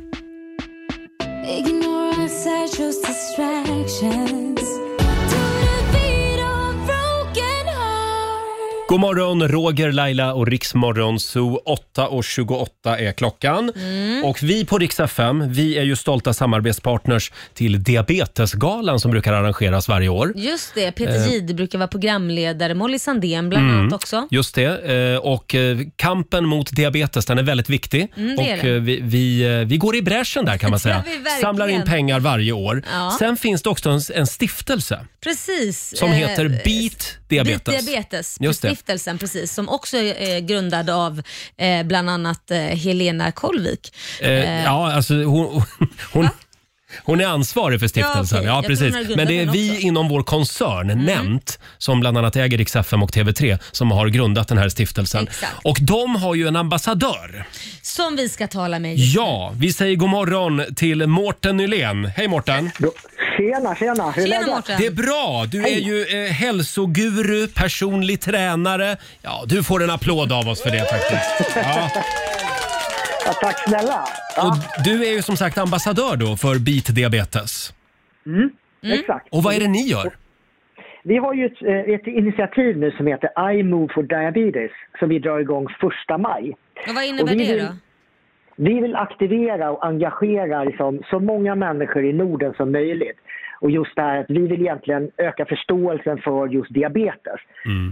God morgon, Roger, Laila och Riksmorgon Zoo. 8.28 är klockan. Mm. Och vi på Rix FM, vi är ju stolta samarbetspartners till Diabetesgalan som brukar arrangeras varje år. Just det, Peter Eh. Jihde brukar vara programledare. Molly Sandén bland Mm. annat också. Just det. eh, Och eh, kampen mot diabetes den är väldigt viktig. Mm, det är och den. eh, vi, vi, eh, vi går i bräschen där kan man säga. vi verkligen. Samlar in pengar varje år. Ja. Sen finns det också en, en stiftelse Precis. som eh, heter Beat Diabetes. Beat Diabetes, Just det. Stiftelsen precis, som också är eh, grundad av eh, bland annat eh, Helena Kollvik. Eh, ja, alltså hon, hon, hon är ansvarig för stiftelsen. Ja, Ja, okej. Tror precis. hon har Men det är den vi också. Mm. inom vår koncern, Nent, som bland annat äger Rix FM och TV3, som har grundat den här stiftelsen. Exakt. Och de har ju en ambassadör. Som vi ska tala med just Ja, vi säger god morgon till Mårten Nylén. Hej Mårten! Tjena, tjena. Hur är Tjena läget? Mårten. Det är bra. Du är ju eh, hälsoguru, personlig tränare. Ja, du får en applåd av oss för det faktiskt. Ja. Ja, tack snälla. Ja, Och du är ju som sagt ambassadör då för Beat Diabetes. mm, Exakt. Och vad är det ni gör? Vi har ju ett, eh, ett initiativ nu som heter I Move for Diabetes som vi drar igång första maj. Och vad innebär Och vi det vill- då? Vi vill aktivera och engagera liksom, så många människor i Norden som möjligt. Och just det här att vi vill egentligen öka förståelsen för just diabetes.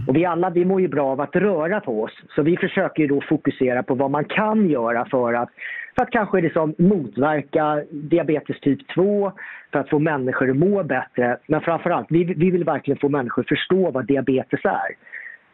Och vi alla vi mår ju bra av att röra på oss. Så vi försöker ju då fokusera på vad man kan göra för att, för att kanske liksom motverka diabetes typ 2, för att få människor att må bättre. Men framförallt, vi, vi vill verkligen få människor att förstå vad diabetes är.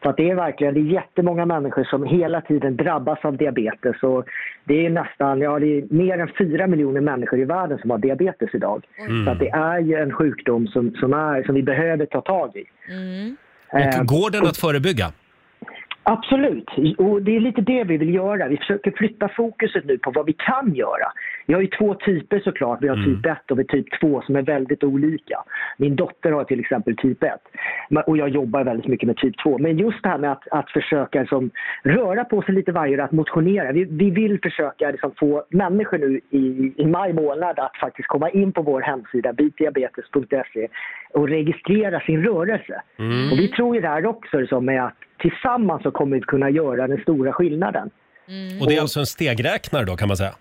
För att det är verkligen det är jättemånga människor som hela tiden drabbas av diabetes. Och det är nästan, ja det är mer än 4 miljoner människor i världen som har diabetes idag. Mm. Så att det är ju en sjukdom som, som, är, som vi behöver ta tag i. Mm. Eh, Och går den att förebygga? Absolut, och det är lite det vi vill göra. Vi försöker flytta fokuset nu på vad vi kan göra. Vi har ju två typer såklart. Vi har typ 1 och vi typ 2 som är väldigt olika. Min dotter har till exempel typ 1 Men- och jag jobbar väldigt mycket med typ 2. Men just det här med att, att försöka liksom, röra på sig lite varje dag, att motionera. Vi, vi vill försöka liksom, få människor nu i, i maj månad att faktiskt komma in på vår hemsida bitdiabetes.se och registrera sin rörelse. Mm. Och vi tror ju där också liksom, med att tillsammans så kommer vi kunna göra den stora skillnaden. Och det är alltså en stegräknare då kan man säga?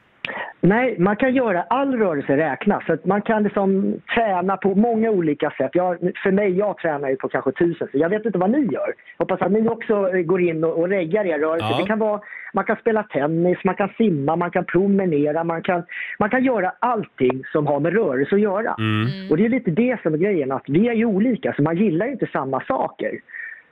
Nej, man kan göra all rörelse räknas. Så man kan liksom träna på många olika sätt. Jag, för mig, jag tränar ju på kanske tusen, så jag vet inte vad ni gör. Hoppas att ni också eh, går in och, och reggar er rörelse. Ja. Det kan vara, man kan spela tennis, man kan simma, man kan promenera, man kan, man kan göra allting som har med rörelse att göra. Mm. Och det är lite det som är grejen, att vi är ju olika, så man gillar ju inte samma saker.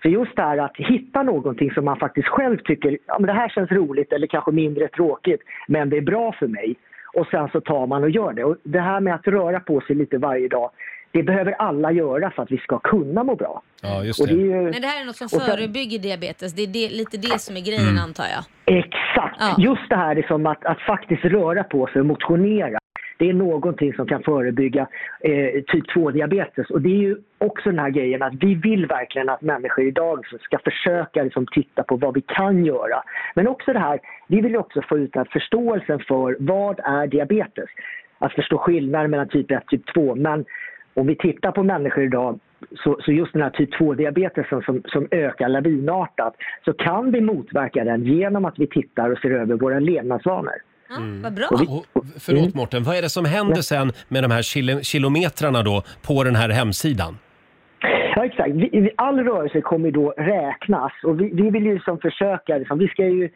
Så just det här att hitta någonting som man faktiskt själv tycker, ja men det här känns roligt eller kanske mindre tråkigt, men det är bra för mig. Och sen så tar man och gör det. Och det här med att röra på sig lite varje dag, det behöver alla göra för att vi ska kunna må bra. Ja, just Och det är ju, Men det här är något som sen- förebygger diabetes. Det är det, lite det som är grejen Mm. antar jag. Exakt! Just det här liksom att, att faktiskt röra på sig och motionera. Det är någonting som kan förebygga eh, typ 2-diabetes. Och det är ju också den här grejen att vi vill verkligen att människor idag ska försöka liksom titta på vad vi kan göra. Men också det här, vi vill ju också få ut den här förståelsen för vad är diabetes? Att förstå skillnaden mellan typ 1 och typ 2. Men om vi tittar på människor idag så, så just den här typ 2-diabetesen som, som ökar lavinartat så kan vi motverka den genom att vi tittar och ser över våra levnadsvanor. Vad bra. Och, förlåt Morten, vad är det som händer sen med de här kil- kilometrarna då på den här hemsidan? Ja, exakt. Vi, all rörelse kommer då räknas och vi, vi vill ju som försöka, liksom, vi ska ju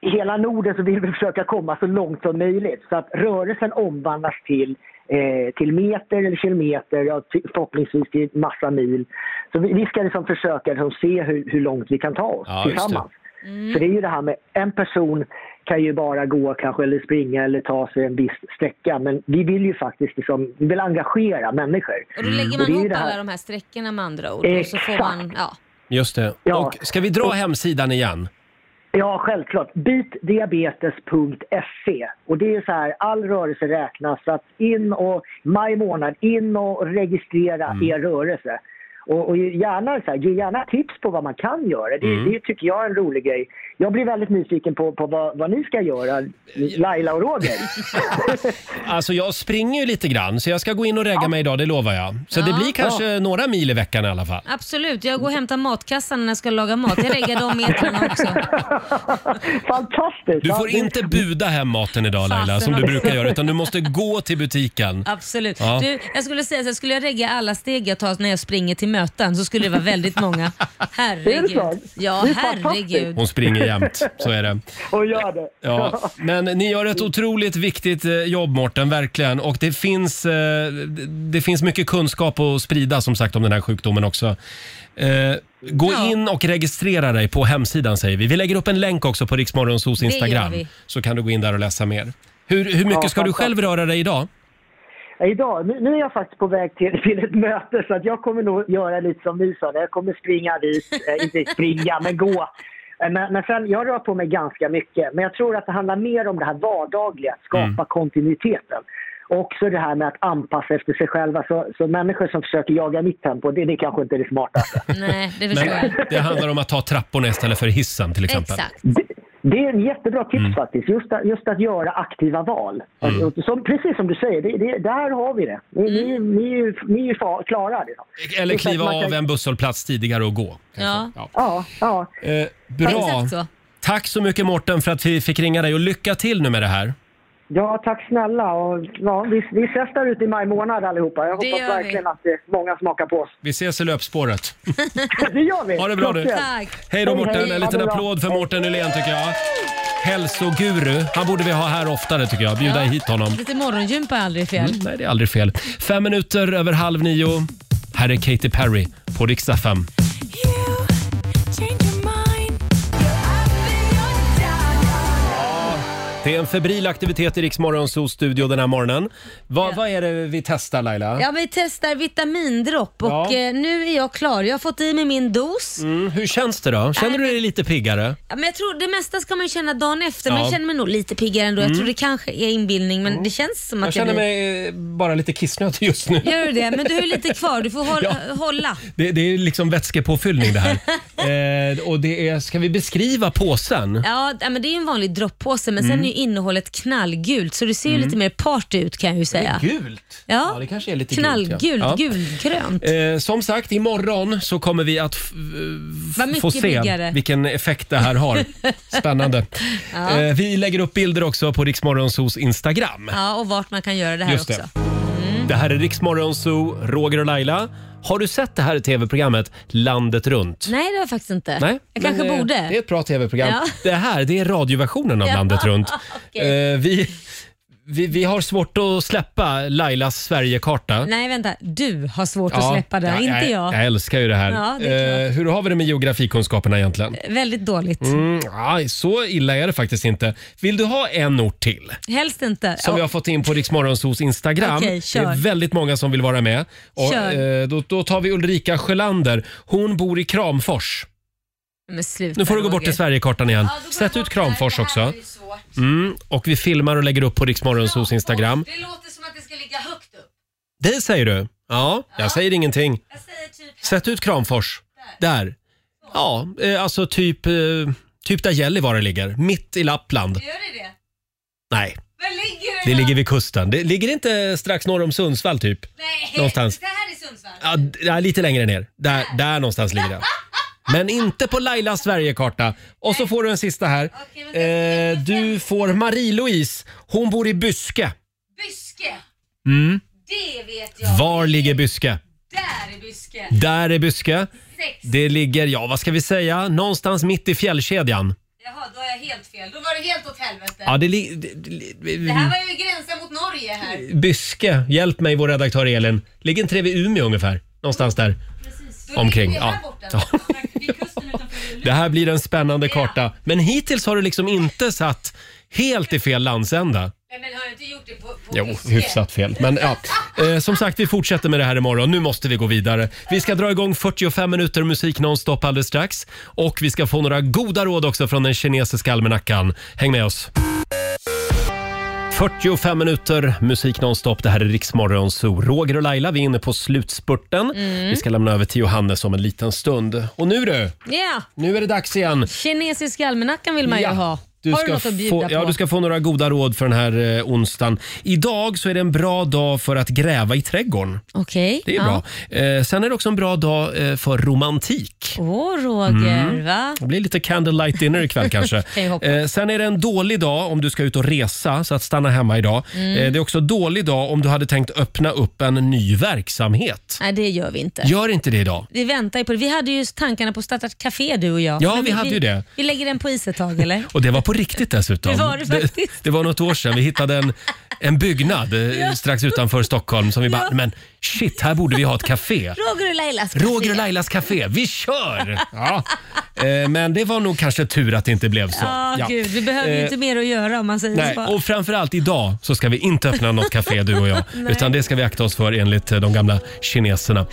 i hela Norden så vill vi försöka komma så långt som möjligt så att rörelsen omvandlas till, eh, till meter eller kilometer, ja, till, förhoppningsvis till massa mil. Så vi, vi ska liksom försöka liksom, se hur, hur långt vi kan ta oss Ja, tillsammans. För det är ju det här med en person kan ju bara gå kanske eller springa eller ta sig en viss sträcka men vi vill ju faktiskt liksom, vi vill engagera människor. Och då lägger Och man ihop här- alla de här sträckorna med andra ord. Och så får man, ja. Just det. Ja. Och ska vi dra Och- hemsidan igen? Ja, självklart. Bitdiabetes.se. Och det är så här, all rörelse räknas. Så att in och, maj månad, in och registrera Mm. er rörelse. Och, och gärna, så här, ge gärna tips på vad man kan göra. Det, Mm. det tycker jag är en rolig grej. Jag blir väldigt nyfiken på, på vad, vad ni ska göra, Laila och Roger. Alltså jag springer ju lite grann så jag ska gå in och regga mig idag, det lovar jag. Så det Ja. blir kanske några mil i veckan i alla fall. Absolut, jag går och hämtar matkassan när jag ska laga mat. Jag reggar de metrarna också. Fantastiskt! Du får Ja, det- inte buda hem maten idag Laila, som du brukar göra, utan du måste gå till butiken. Absolut. Ja. Du, jag skulle säga så här, skulle jag regga alla steg jag tar när jag springer till möten så skulle det vara väldigt många. Herregud. så? Ja, Det är herregud. Hon springer jämt, så är det. Och gör det. Ja, men ni gör ett otroligt viktigt eh, jobb Morten, verkligen. Och det finns, eh, det- det finns mycket kunskap att sprida som sagt om den här sjukdomen också. Eh, gå in och registrera dig på hemsidan säger vi. Vi lägger upp en länk också på Riksmorgonsos gör Instagram. vi. Så kan du gå in där och läsa mer. Hur, hur mycket Ja, ska du själv röra dig idag? Idag, nu, nu är jag faktiskt på väg till, till ett möte så att jag kommer nog göra lite som ni sa. Jag kommer springa dit, eh, inte springa men gå. Eh, Men, men sen, jag rör på mig ganska mycket. Men jag tror att det handlar mer om det här vardagliga, att skapa kontinuiteten. Och också det här med att anpassa efter sig själva. Så, så människor som försöker jaga mitt tempo, det, det kanske inte är det smartaste. Nej, det förstår jag. Men det handlar om att ta trapporna istället för hissen till exempel. Exakt. Det är en jättebra tips Mm. faktiskt, just att, just att göra aktiva val. Mm. Och Som, precis som du säger, det, det, där har vi det. Ni, ni, ni, är ju- ni är klara. Liksom. Eller Det så att kliva kan- av en busshållplats tidigare och gå. Ja. Ja, ja. Eh, bra. Tack så mycket Morten för att vi fick ringa dig och lycka till nu med det här. Ja, tack snälla. Och, ja, vi, vi ses där ute i maj månad allihopa. Jag Det hoppas gör vi. verkligen att det är många smakar på oss. Vi ses i löpspåret. det gör vi! Ha det bra nu. Klockrent. Tack. Hej då Morten, hej. en Ha liten det bra. applåd för Mårten Nylén tycker jag. Hälsoguru, han borde vi ha här oftare tycker jag. Bjuda Ja. hit honom. Lite morgongympa är aldrig fel. Mm, nej, det är aldrig fel. Fem minuter över halv nio. Här är Katy Perry på riksdag 5. Det är en febril aktivitet i Rix Morgonzoos studio den här morgonen. Vad, vad är det vi testar Laila? Ja, vi testar vitamindropp och Ja. eh, nu är jag klar. Jag har fått i mig min dos. Mm, hur känns det då? Känner du dig lite piggare? Ja, men jag tror det mesta ska man ju känna dagen efter, men Ja. jag känner mig nog lite piggare ändå. Jag Mm. tror det kanske är inbildning, men det känns som Jag att jag, känner blir... mig eh, bara lite kissnödig just nu. Gör du det? Men du har ju lite kvar. Du får hålla. hålla. Det, det är liksom vätskepåfyllning det här. eh, och det är, ska vi beskriva påsen? Ja, ja, men det är ju en vanlig droppåse, men sen Mm. Ju innehållet knallgult, så det ser ju Mm. lite mer party ut kan jag ju säga. Gult? Ja, det kanske är lite gult, knallgult, ja. Gulgrönt. Eh, som sagt, imorgon så kommer vi att f- Vad f- mycket få se piggare. vilken effekt det här har. Spännande. Eh, vi lägger upp bilder också på Riksmorgonsos Instagram. Ja, och vart man kan göra det här Just det. också. Mm. Det här är Riksmorgonso, Roger och Laila. Har du sett det här tv-programmet Landet runt? Nej, det har jag faktiskt inte. Nej, jag kanske men, eh, borde. Det är ett bra tv-program. Ja. Det här det är radioversionen av Ja, Landet runt. okej. Eh, vi, vi, vi har svårt att släppa Lailas Sverigekarta. Nej, vänta. Du har svårt att släppa den, ja, inte jag. Jag älskar ju det här. Ja, det är eh, hur har vi det med geografikunskaperna egentligen? Väldigt dåligt. Mm, aj, så illa är det faktiskt inte. Vill du ha en ort till? Helst inte. Som vi har fått in på Riksmorgonsos Instagram. Okej, det kör. är väldigt många som vill vara med. Och, Kör. eh, då, då tar vi Ulrika Sjölander. Hon bor i Kramfors. Men sluta, Nu får du gå bort Roger. till Sverigekartan igen. Sätt ut Kramfors också. Mm, och vi filmar och lägger upp på Riksmorgonsos Instagram. Det låter som att det ska ligga högt upp. Det säger du? Ja, jag säger ingenting. typ Sätt ut Kramfors. Där. Ja, eh, alltså typ, eh, typ där Gällivare ligger. Mitt i Lappland. Gör det det? Nej, Var ligger det det ligger vid kusten. Det ligger inte strax norr om Sundsvall typ? Nej, Någonstans. det här är Sundsvall. Ja, d- ja, lite längre ner. Där, där någonstans ligger det. Men inte på Lailas Sverigekarta. Och så får du en sista här. Eh, du får Marie-Louise. Hon bor i Byske. Byske. Mm. Det vet jag. Var ligger Byske? Där är Byske. Där är Byske. Sex. Det ligger, ja vad ska vi säga, någonstans mitt i fjällkedjan. Jaha, då har jag helt fel. Då var det helt åt helvete. Ja, det, li, det, det, Det här var ju gränsen mot Norge här. Byske, hjälp mig vår redaktör Elin. Ligger inte det vid Umeå ungefär? Någonstans där omkring. Ja. Ja. Det här blir en spännande karta. Men hittills har du liksom inte satt helt i fel landsända. Men har jag inte gjort det på, på Jo, hyfsat fel. Men ja. Eh, som sagt, vi fortsätter med det här imorgon. Nu måste vi gå vidare. Vi ska dra igång 45 minuter musik nonstop alldeles strax. Och vi ska få några goda råd också från den kinesiska almanackan. Häng med oss. 45 minuter musik nonstop. Det här är Riksmorgon Zoo. Roger och Laila, vi är inne på slutspurten. Mm. Vi ska lämna över till Johannes om en liten stund. Och nu du, Ja, nu är det dags igen. kinesiska almanackan vill man ju ha. Du har ska, du något att bjuda få, på? ja, du ska få några goda råd för den här eh, onsdagen. Idag så är det en bra dag för att gräva i trädgården. Okej. Det är ja. bra. Eh, sen är det också en bra dag eh, för romantik. Åh, Roger, Mm. va? Det blir lite candlelight dinner ikväll kanske. Kan jag hoppas. Eh, sen är det en dålig dag om du ska ut och resa, så att stanna hemma idag. Mm. Eh, det är också en dålig dag om du hade tänkt öppna upp en ny verksamhet. Nej, det gör vi inte. Gör inte det idag. Vi väntar ju på det. Vi hade ju tankarna på att starta ett café du och jag. Ja, Men vi hade ju det. Vi lägger den på is ett tag eller? Och det var på riktigt dessutom. Det var det faktiskt. Det, det var något år sedan. Vi hittade en, en byggnad eh, strax utanför Stockholm som vi bara, men shit, här borde vi ha ett café. Roger och Lailas café. Roger och Lailas café, vi kör! Ja. Eh, Men det var nog kanske tur att det inte blev så. Ja, gud. Vi behöver ju Eh, inte mer att göra om man säger Nej, så. och framförallt idag så ska vi inte öppna något café du och jag. Nej. utan det ska vi akta oss för enligt eh, de gamla kineserna.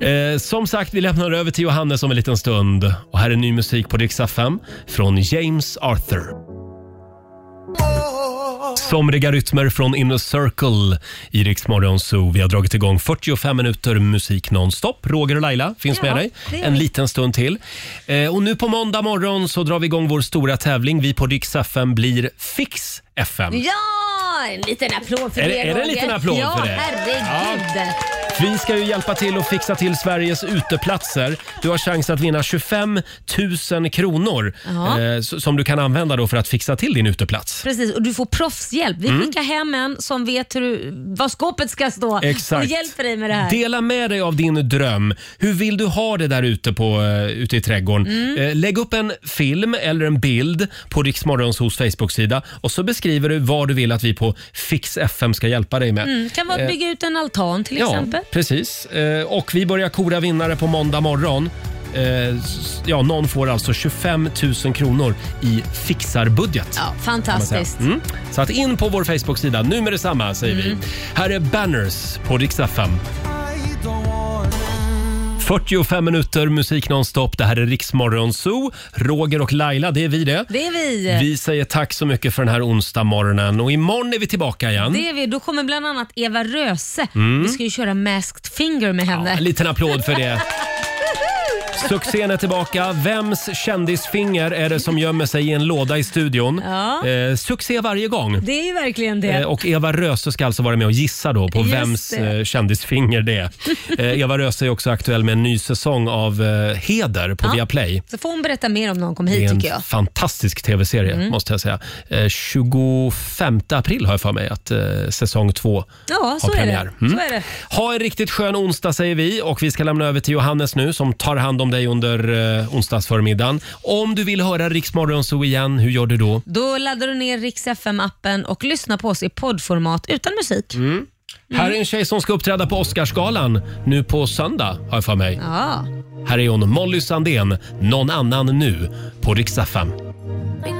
Eh, som sagt, vi lämnar över till Johannes om en liten stund. Och här är ny musik på Dix FM från James Arthur. Somriga rytmer från Inner Circle i Rix Morgon Zoo. Vi har dragit igång 45 minuter musik nonstop. Roger och Laila finns Ja, med dig det en vi. liten stund till. Eh, och nu på måndag morgon så drar vi igång vår stora tävling. Vi på Rix FM blir Fix FM. Ja, en liten applåd för Är det det- är det en Roger. liten applåd ja, för det? herregud. Vi ska ju hjälpa till att fixa till Sveriges uteplatser. Du har chans att vinna 25 000 kronor Ja. eh, s- som du kan använda då för att fixa till din uteplats. Precis, och du får proffshjälp. Vi Mm. skickar hem en som vet hur, du- var skåpet ska stå Exakt. och hjälper dig med det här. Dela med dig av din dröm. Hur vill du ha det där ute, på, eh, ute i trädgården? Mm. Eh, lägg upp en film eller en bild på Riksmorgons hos Facebook-sida och så beskriver du vad du vill att vi på Fix FM ska hjälpa dig med. Mm, kan vara att Eh, bygga ut en altan till exempel. Precis. Eh, Och vi börjar kora vinnare på måndag morgon. Eh, s- ja, någon får alltså 25 000 kronor i fixarbudget. Ja, kan man säga. fantastiskt. Mm. Så att in på vår Facebook-sida nu med detsamma säger vi. Mm. Här är Banners på Rix FM. 45 minuter musik nonstop. Det här är Riksmorgon Zoo. Roger och Laila, det är vi det. Det är vi. Vi säger tack så mycket för den här onsdag morgonen och imorgon är vi tillbaka igen. Det är vi. Då kommer bland annat Eva Röse. Mm. Vi ska ju köra Masked Finger med henne. En liten applåd för det. Succén är tillbaka. Vems kändisfinger är det som gömmer sig i en låda i studion? Ja. Eh, succé varje gång. Det är ju verkligen det. Eh, Och Eva Röse ska alltså vara med och gissa då på Just vems det. eh, kändisfinger det är. Eh, Eva Röse är också aktuell med en ny säsong av eh, Heder på Ja. Viaplay. Så får hon berätta mer om någon kommer Det är hit en jag. fantastisk tv-serie Mm. måste jag säga. Eh, 25 april har jag för mig att eh, säsong två Ja, så har är, premiär. det. Mm. så är det. Ha en riktigt skön onsdag säger vi och vi ska lämna över till Johannes nu som tar hand om dig under eh, onsdagsförmiddagen. Om du vill höra Riksmorgon så igen, hur gör du då? Då laddar du ner Rix FM-appen och lyssnar på oss i poddformat utan musik. Mm. Här är en tjej som ska uppträda på Oscarsgalan nu på söndag har jag för mig. Ja. Här är hon, Molly Sandén, Någon annan nu på Rix FM. Vinglat